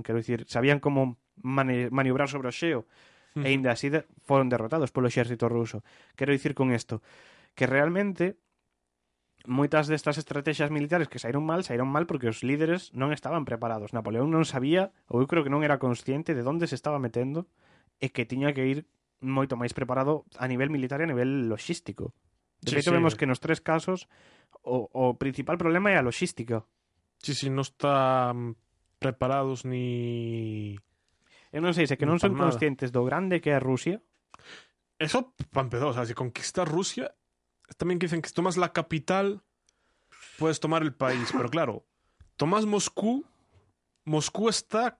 Quero dicir, sabían como mani... maniobrar sobre o xeo e ainda así de... foron derrotados polo exército ruso. Quero dicir con isto que realmente moitas destas estrategias militares que saíron mal, saíron mal porque os líderes non estaban preparados. Napoleón non sabía, ou eu creo que non era consciente de onde se estaba metendo e que tiña que ir moito máis preparado a nivel militar e a nivel logístico. De sí, feito, sí. vemos que nos tres casos o, o principal problema é a logística. Sí, sí, non están preparados ni... Eu non sei, se que non, son conscientes do grande que é Rusia. Eso, para empezar, o sea, si conquista Rusia también dicen que si tomas la capital, puedes tomar el país. Pero claro, tomas Moscú, Moscú está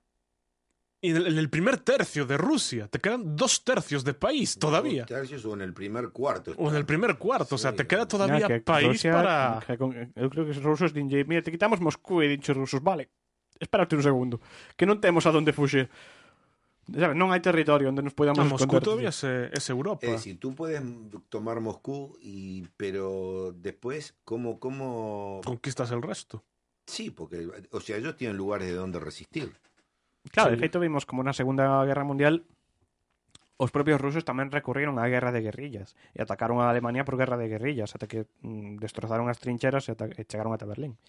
en el, en el primer tercio de Rusia. Te quedan dos tercios de país todavía. Dos tercios o en el primer cuarto. O en el primer cuarto. O sea, te queda todavía que país Rusia- para... que con- eu creo que os rusos dinlle, mira, te quitamos Moscú e dicho rusos, vale, espérate un segundo, que non temos a donde fuxir. Sabe, non hai territorio onde nos podamos Ah, Moscú todavía es, eh, es Europa. Es decir, tú puedes tomar Moscú, y, pero después, ¿cómo, cómo...? Conquistas el resto. Sí, porque, o sea, ellos tienen lugares de donde resistir. Claro, Sí. de feito vimos como na Segunda Guerra Mundial os propios rusos tamén recurriron á guerra de guerrillas e atacaron a Alemania por guerra de guerrillas ata que mm, destrozaron as trincheras e, e chegaron ata Berlín.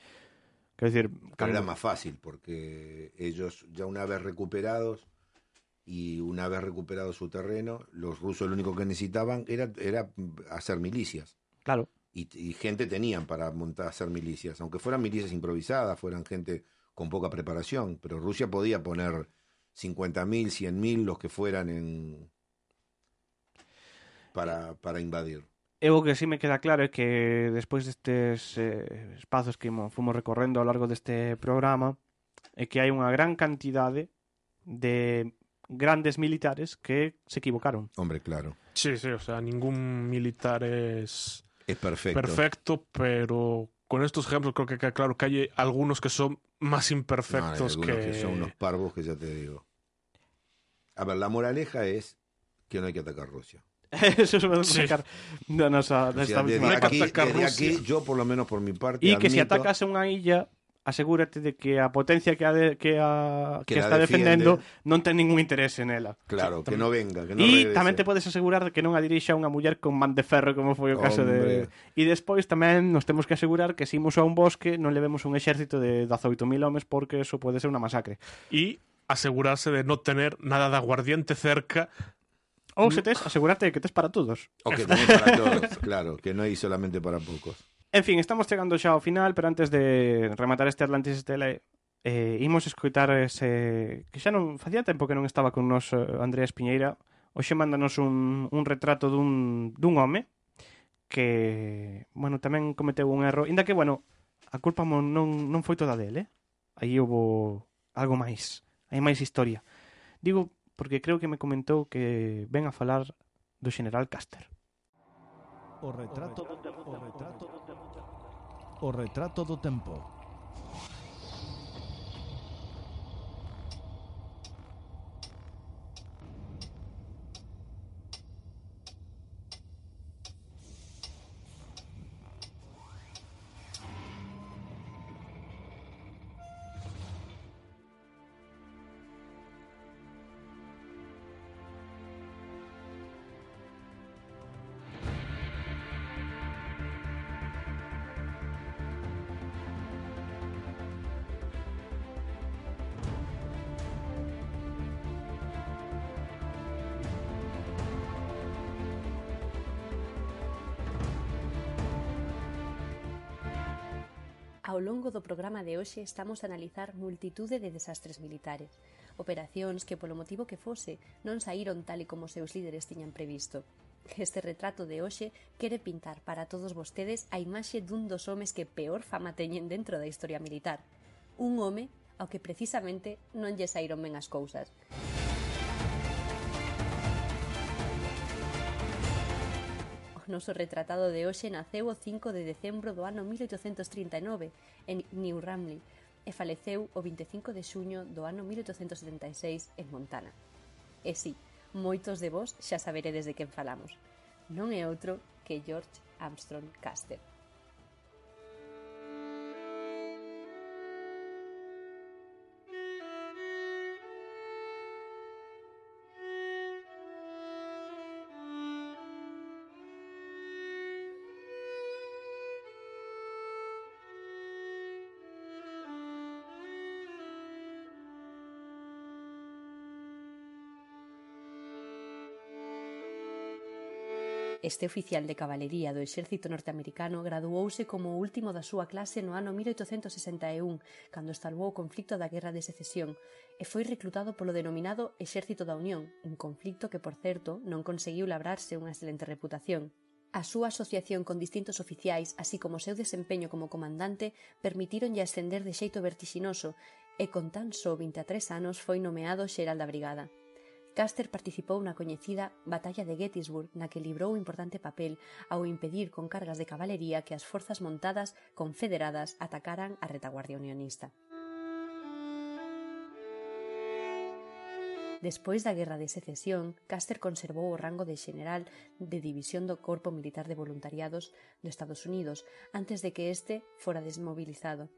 Quero dicir, Pero era más fácil, porque ellos ya una vez recuperados y una vez recuperado su terreno, los rusos lo único que necesitaban era, era hacer milicias. Claro. Y, y gente tenían para montar, hacer milicias, aunque fueran milicias improvisadas, fueran gente con poca preparación, pero Rusia podía poner 50.000, 100.000, los que fueran en para, para invadir. Eu o que sí me queda claro é que despois destes eh, espazos que imo- fomos recorrendo ao largo deste programa é que hai unha gran cantidade de grandes militares que se equivocaron. Hombre, claro. Sí, sí, o sea, ningún militar es Es perfecto. perfecto, pero con estos ejemplos creo que queda claro que hay algunos que son más No, hay imperfectos que... que son unos parvos que ya te digo. A ver, la moraleja es que no hay que atacar Rusia. Eso se vai Sí. sacar da nosa O sea, desde última aquí, desde aquí, yo por lo menos por mi parte, E que se admito- atacas unha illa asegúrate de que a potencia que a, de, que a que, Que está defiende. defendendo non ten ningún interese nela. Claro, que no venga, que no E regrese. tamén te podes asegurar de que non a dirixa unha muller con man de ferro como foi o caso de... Hombre. E despois tamén nos temos que asegurar que se imos a un bosque non levemos un exército de 18.000 homes porque eso pode ser unha masacre. Y asegurarse de no tener nada de aguardiente cerca. Ou se tes, asegúrate de que tes para todos. O que tenés para todos, claro, que no hay solamente para pocos. En fin, estamos chegando xa ao final, pero antes de rematar este Atlantis Estela eh, imos escoitar ese... que xa non facía tempo que non estaba con nos eh, Andrés Piñeira. Hoxe mándanos un, un retrato dun, dun home que, bueno, tamén cometeu un erro. Inda que, bueno, a culpa non, non foi toda dele eh? aí houve algo máis hai máis historia. Digo porque creo que me comentou que ven a falar do general Caster. O retrato, o retrato, o retrato do tempo. programa de hoxe estamos a analizar multitude de desastres militares, operacións que polo motivo que fose non saíron tal e como seus líderes tiñan previsto. Este retrato de hoxe quere pintar para todos vostedes a imaxe dun dos homes que peor fama teñen dentro da historia militar. Un home ao que precisamente non lle saíron ben as cousas. noso retratado de hoxe naceu o 5 de decembro do ano 1839 en New Ramley e faleceu o 25 de xuño do ano 1876 en Montana. E sí, moitos de vos xa saberedes de quen falamos. Non é outro que George Armstrong Caster. Este oficial de cabalería do exército norteamericano graduouse como o último da súa clase no ano 1861, cando estalvou o conflito da Guerra de Secesión, e foi reclutado polo denominado Exército da Unión, un conflito que, por certo, non conseguiu labrarse unha excelente reputación. A súa asociación con distintos oficiais, así como o seu desempeño como comandante, permitíronlle ascender de xeito vertixinoso e con tan só 23 anos foi nomeado xeral da brigada. Custer participou na coñecida Batalla de Gettysburg, na que librou un importante papel ao impedir con cargas de cabalería que as forzas montadas confederadas atacaran a retaguardia unionista. Despois da Guerra de Secesión, Custer conservou o rango de xeneral de división do Corpo Militar de Voluntariados dos Estados Unidos antes de que este fora desmobilizado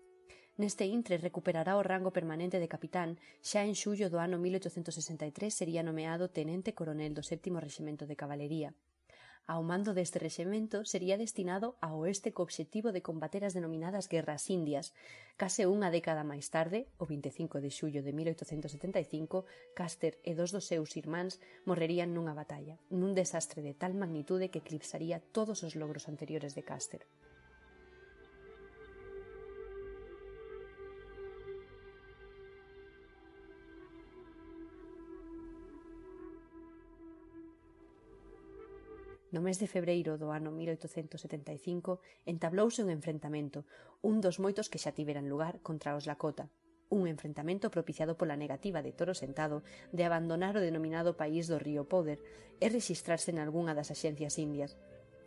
Neste intre recuperará o rango permanente de capitán, xa en xullo do ano 1863 sería nomeado tenente coronel do séptimo reximento de cabalería. Ao mando deste rexemento sería destinado ao oeste co obxectivo de combater as denominadas Guerras Indias. Case unha década máis tarde, o 25 de xullo de 1875, Caster e dos dos seus irmáns morrerían nunha batalla, nun desastre de tal magnitude que eclipsaría todos os logros anteriores de Caster. No mes de febreiro do ano 1875 entablouse un enfrentamento, un dos moitos que xa tiveran lugar contra os Lakota, un enfrentamento propiciado pola negativa de Toro Sentado de abandonar o denominado país do río Poder e rexistrarse en algunha das axencias indias.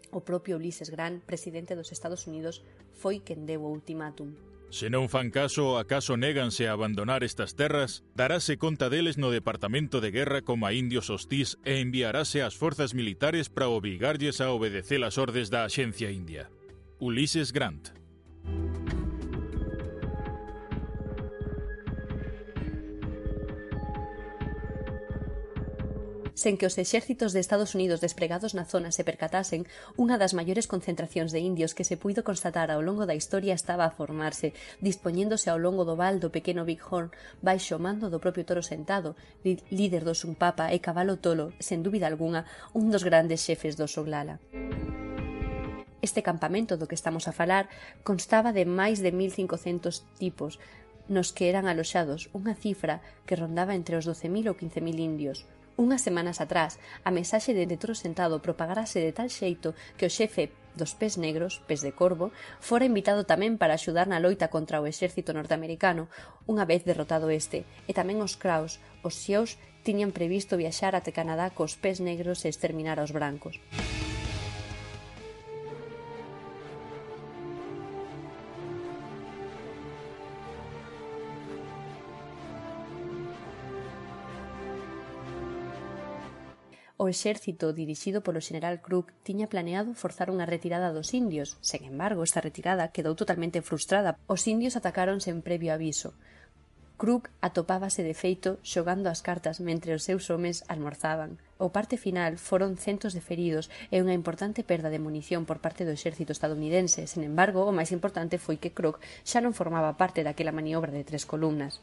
O propio Ulises Grant, presidente dos Estados Unidos, foi quen deu o ultimátum. Se non fan caso, acaso néganse a abandonar estas terras, darase conta deles no Departamento de Guerra como a indios hostís e enviarase ás forzas militares para obrigarlles a obedecer as ordes da Axencia India. Ulises Grant sen que os exércitos de Estados Unidos despregados na zona se percatasen, unha das maiores concentracións de indios que se puido constatar ao longo da historia estaba a formarse, dispoñéndose ao longo do val do pequeno Bighorn baixo o mando do propio Toro Sentado, líder do Sumpapa e Cabalo Tolo, sen dúbida algunha, un dos grandes xefes do Soglala. Este campamento do que estamos a falar constaba de máis de 1500 tipos, nos que eran aloxados unha cifra que rondaba entre os 12.000 ou 15.000 indios, Unhas semanas atrás, a mensaxe de Netro Sentado propagarase de tal xeito que o xefe dos pés negros, pés de corvo, fora invitado tamén para axudar na loita contra o exército norteamericano unha vez derrotado este, e tamén os Kraus, os Xios, tiñan previsto viaxar até Canadá cos pés negros e exterminar aos brancos. exército dirixido polo general Crook tiña planeado forzar unha retirada dos indios. Sen embargo, esta retirada quedou totalmente frustrada. Os indios atacaron sen previo aviso. Crook atopábase de feito xogando as cartas mentre os seus homes almorzaban. O parte final foron centos de feridos e unha importante perda de munición por parte do exército estadounidense. Sen embargo, o máis importante foi que Crook xa non formaba parte daquela maniobra de tres columnas.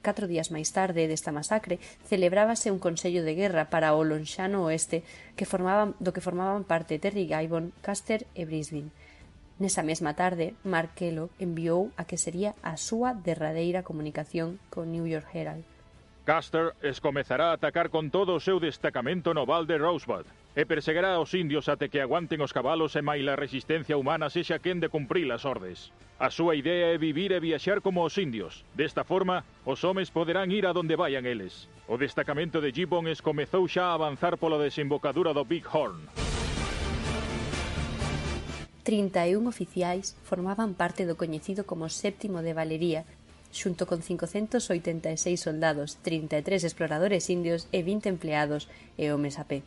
catro días máis tarde desta masacre celebrábase un consello de guerra para o lonxano oeste que formaban, do que formaban parte Terry Gibbon, Caster e Brisbane. Nesa mesma tarde, Markelo enviou a que sería a súa derradeira comunicación con New York Herald. Caster escomezará a atacar con todo o seu destacamento no Val de Rosebud e perseguirá aos indios até que aguanten os cabalos e máis a resistencia humana sexa quen de cumprir as ordes. A súa idea é vivir e viaxar como os indios. Desta forma, os homes poderán ir a donde vayan eles. O destacamento de Gibbons comezou xa a avanzar pola desembocadura do Big Horn. 31 oficiais formaban parte do coñecido como Séptimo de Valería, xunto con 586 soldados, 33 exploradores indios e 20 empleados e homes a pé.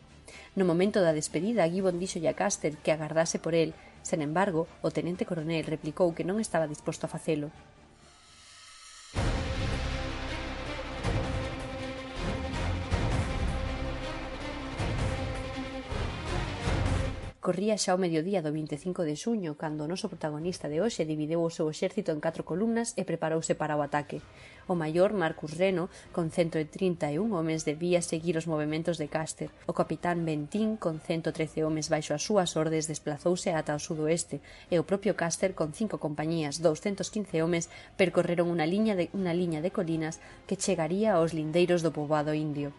No momento da despedida, Gibbon díxolle a Caster que agardase por el. Sen embargo, o tenente coronel replicou que non estaba disposto a facelo. Corría xa o mediodía do 25 de xuño cando o noso protagonista de hoxe divideu o seu exército en catro columnas e preparouse para o ataque. O maior, Marcus Reno, con 131 homes debía seguir os movimentos de Caster. O capitán Bentín, con 113 homes baixo as súas ordes, desplazouse ata o sudoeste e o propio Caster, con cinco compañías, 215 homes, percorreron unha liña de, unha liña de colinas que chegaría aos lindeiros do poboado indio.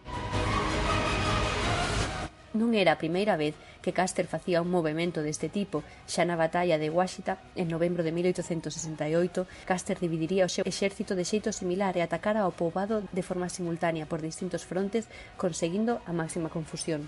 Non era a primeira vez que Caster facía un movimento deste tipo xa na batalla de Washita, en novembro de 1868, Caster dividiría o seu exército de xeito similar e atacara ao poboado de forma simultánea por distintos frontes, conseguindo a máxima confusión.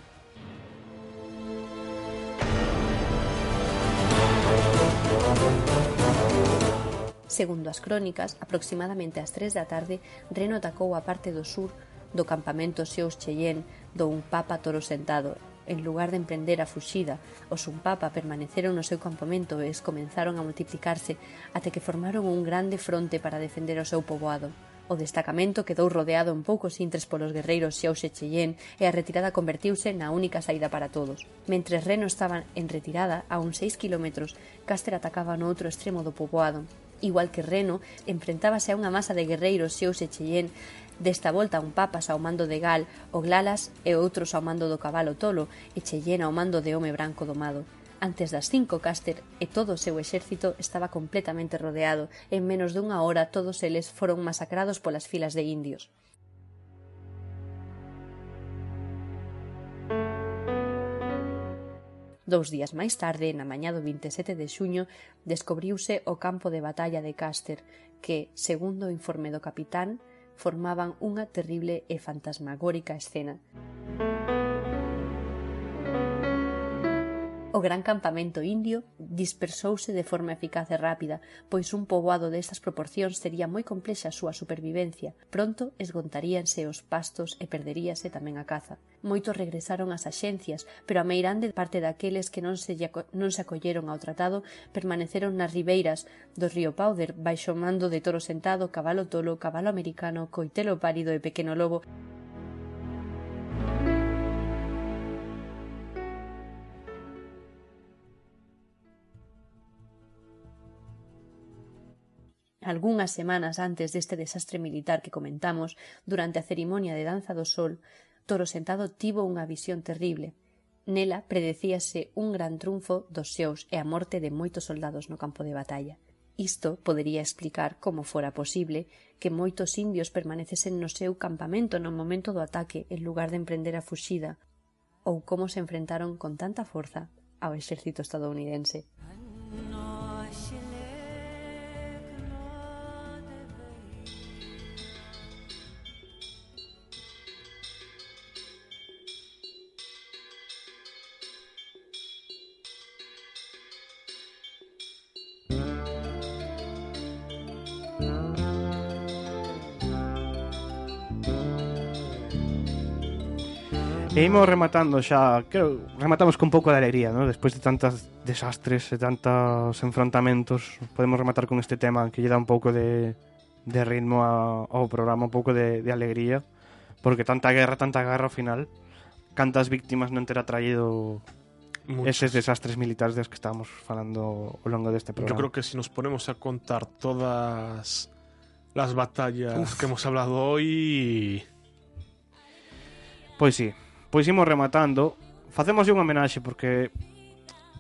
Segundo as crónicas, aproximadamente ás 3 da tarde, Reno atacou a parte do sur do campamento Seus Cheyenne do un papa toro sentado en lugar de emprender a fuxida, os Unpapa permaneceron no seu campamento e escomenzaron a multiplicarse até que formaron un grande fronte para defender o seu poboado. O destacamento quedou rodeado en poucos intres polos guerreiros Xiaos e Cheyenne e a retirada convertiuse na única saída para todos. Mentre Reno estaban en retirada, a uns seis kilómetros, Caster atacaba no outro extremo do poboado. Igual que Reno, enfrentábase a unha masa de guerreiros Xiaos e Cheyenne Desta volta un papas ao mando de Gal, o Glalas e outros ao mando do cabalo tolo e Cheyenne ao mando de home branco domado. Antes das cinco, Caster e todo o seu exército estaba completamente rodeado. En menos dunha hora todos eles foron masacrados polas filas de indios. Dous días máis tarde, na mañá do 27 de xuño, descubriuse o campo de batalla de Caster, que, segundo o informe do capitán, formaban unha terrible e fantasmagórica escena. O gran campamento indio dispersouse de forma eficaz e rápida, pois un poboado destas proporcións sería moi complexa a súa supervivencia. Pronto esgontaríanse os pastos e perderíase tamén a caza. Moitos regresaron ás axencias, pero a meirande parte daqueles que non se, non se acolleron ao tratado permaneceron nas ribeiras do río Powder baixo mando de toro sentado, cabalo tolo, cabalo americano, coitelo pálido e pequeno lobo algunhas semanas antes deste desastre militar que comentamos durante a cerimonia de Danza do Sol, Toro Sentado tivo unha visión terrible. Nela predecíase un gran triunfo dos seus e a morte de moitos soldados no campo de batalla. Isto podería explicar como fora posible que moitos indios permanecesen no seu campamento no momento do ataque en lugar de emprender a fuxida, ou como se enfrentaron con tanta forza ao exército estadounidense. E imos rematando xa, creo, rematamos con un pouco de alegría, ¿no? Despois de tantos desastres e tantos enfrontamentos, podemos rematar con este tema que lle dá un pouco de, de ritmo a, ao programa, un pouco de, de alegría, porque tanta guerra, tanta guerra ao final, cantas víctimas non terá traído Muchas. eses desastres militares des que estamos falando ao longo deste programa. Yo creo que si nos ponemos a contar todas las batallas que hemos hablado hoy... Pois sí, Pois imos rematando. Facemos unha homenaxe porque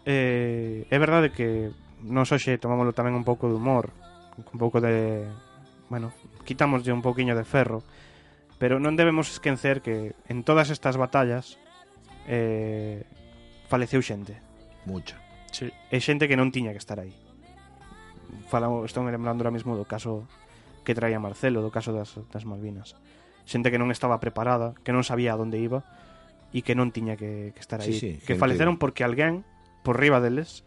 eh, é verdade que nos hoxe tomámoslo tamén un pouco de humor, un pouco de... Bueno, quitámoslle un poquinho de ferro, pero non debemos esquecer que en todas estas batallas eh, faleceu xente. Mucha. Sí. E xente que non tiña que estar aí. Falamos, estou me lembrando ahora mesmo do caso que traía Marcelo, do caso das, das Malvinas. Xente que non estaba preparada, que non sabía a onde iba, e que non tiña que, que estar aí. Sí, sí, que gente... faleceron porque alguén por riba deles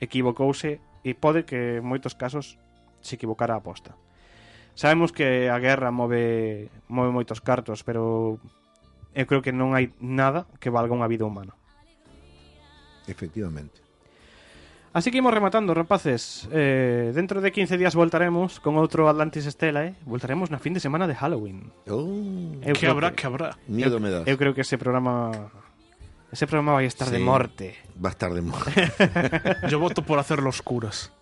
equivocouse e pode que en moitos casos se equivocara a aposta. Sabemos que a guerra move move moitos cartos, pero eu creo que non hai nada que valga unha vida humana. Efectivamente. Así que imos rematando, rapaces. Eh, dentro de 15 días voltaremos con outro Atlantis Estela, eh? Voltaremos na fin de semana de Halloween. Oh, creo habrá, que habrá. Miedo eu, me das. Eu creo que ese programa Ese programa vai estar de morte. Va a estar de morte. Yo voto por hacer los curas.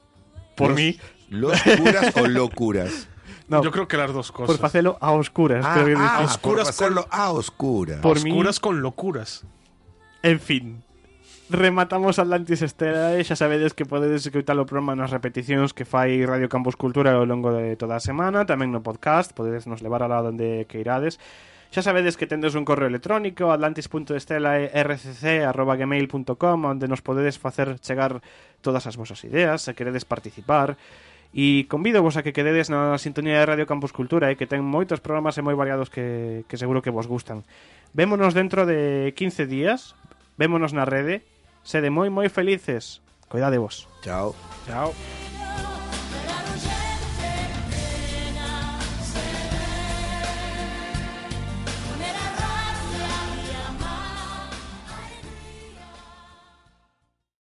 Por Los- mí. ¿Los curas o locuras? No, Yo creo que las dos por cosas. facelo a oscuras. Ah, creo que ah, oscuras por hacerlo a oscuras. Por Oscuras mí- con locuras. En fin. rematamos Atlantis Estela e xa sabedes que podedes escutar o programa nas repeticións que fai Radio Campus Cultura ao longo de toda a semana, tamén no podcast, podedes nos levar a onde queirades. Xa sabedes que tendes un correo electrónico atlantis.estela.rcc.gmail.com onde nos podedes facer chegar todas as vosas ideas, se queredes participar. E convido vos a que quededes na sintonía de Radio Campus Cultura e eh, que ten moitos programas e moi variados que, que seguro que vos gustan. Vémonos dentro de 15 días, Vémonos na rede. Sede moi moi felices. Coidade vos. Chao. Chao.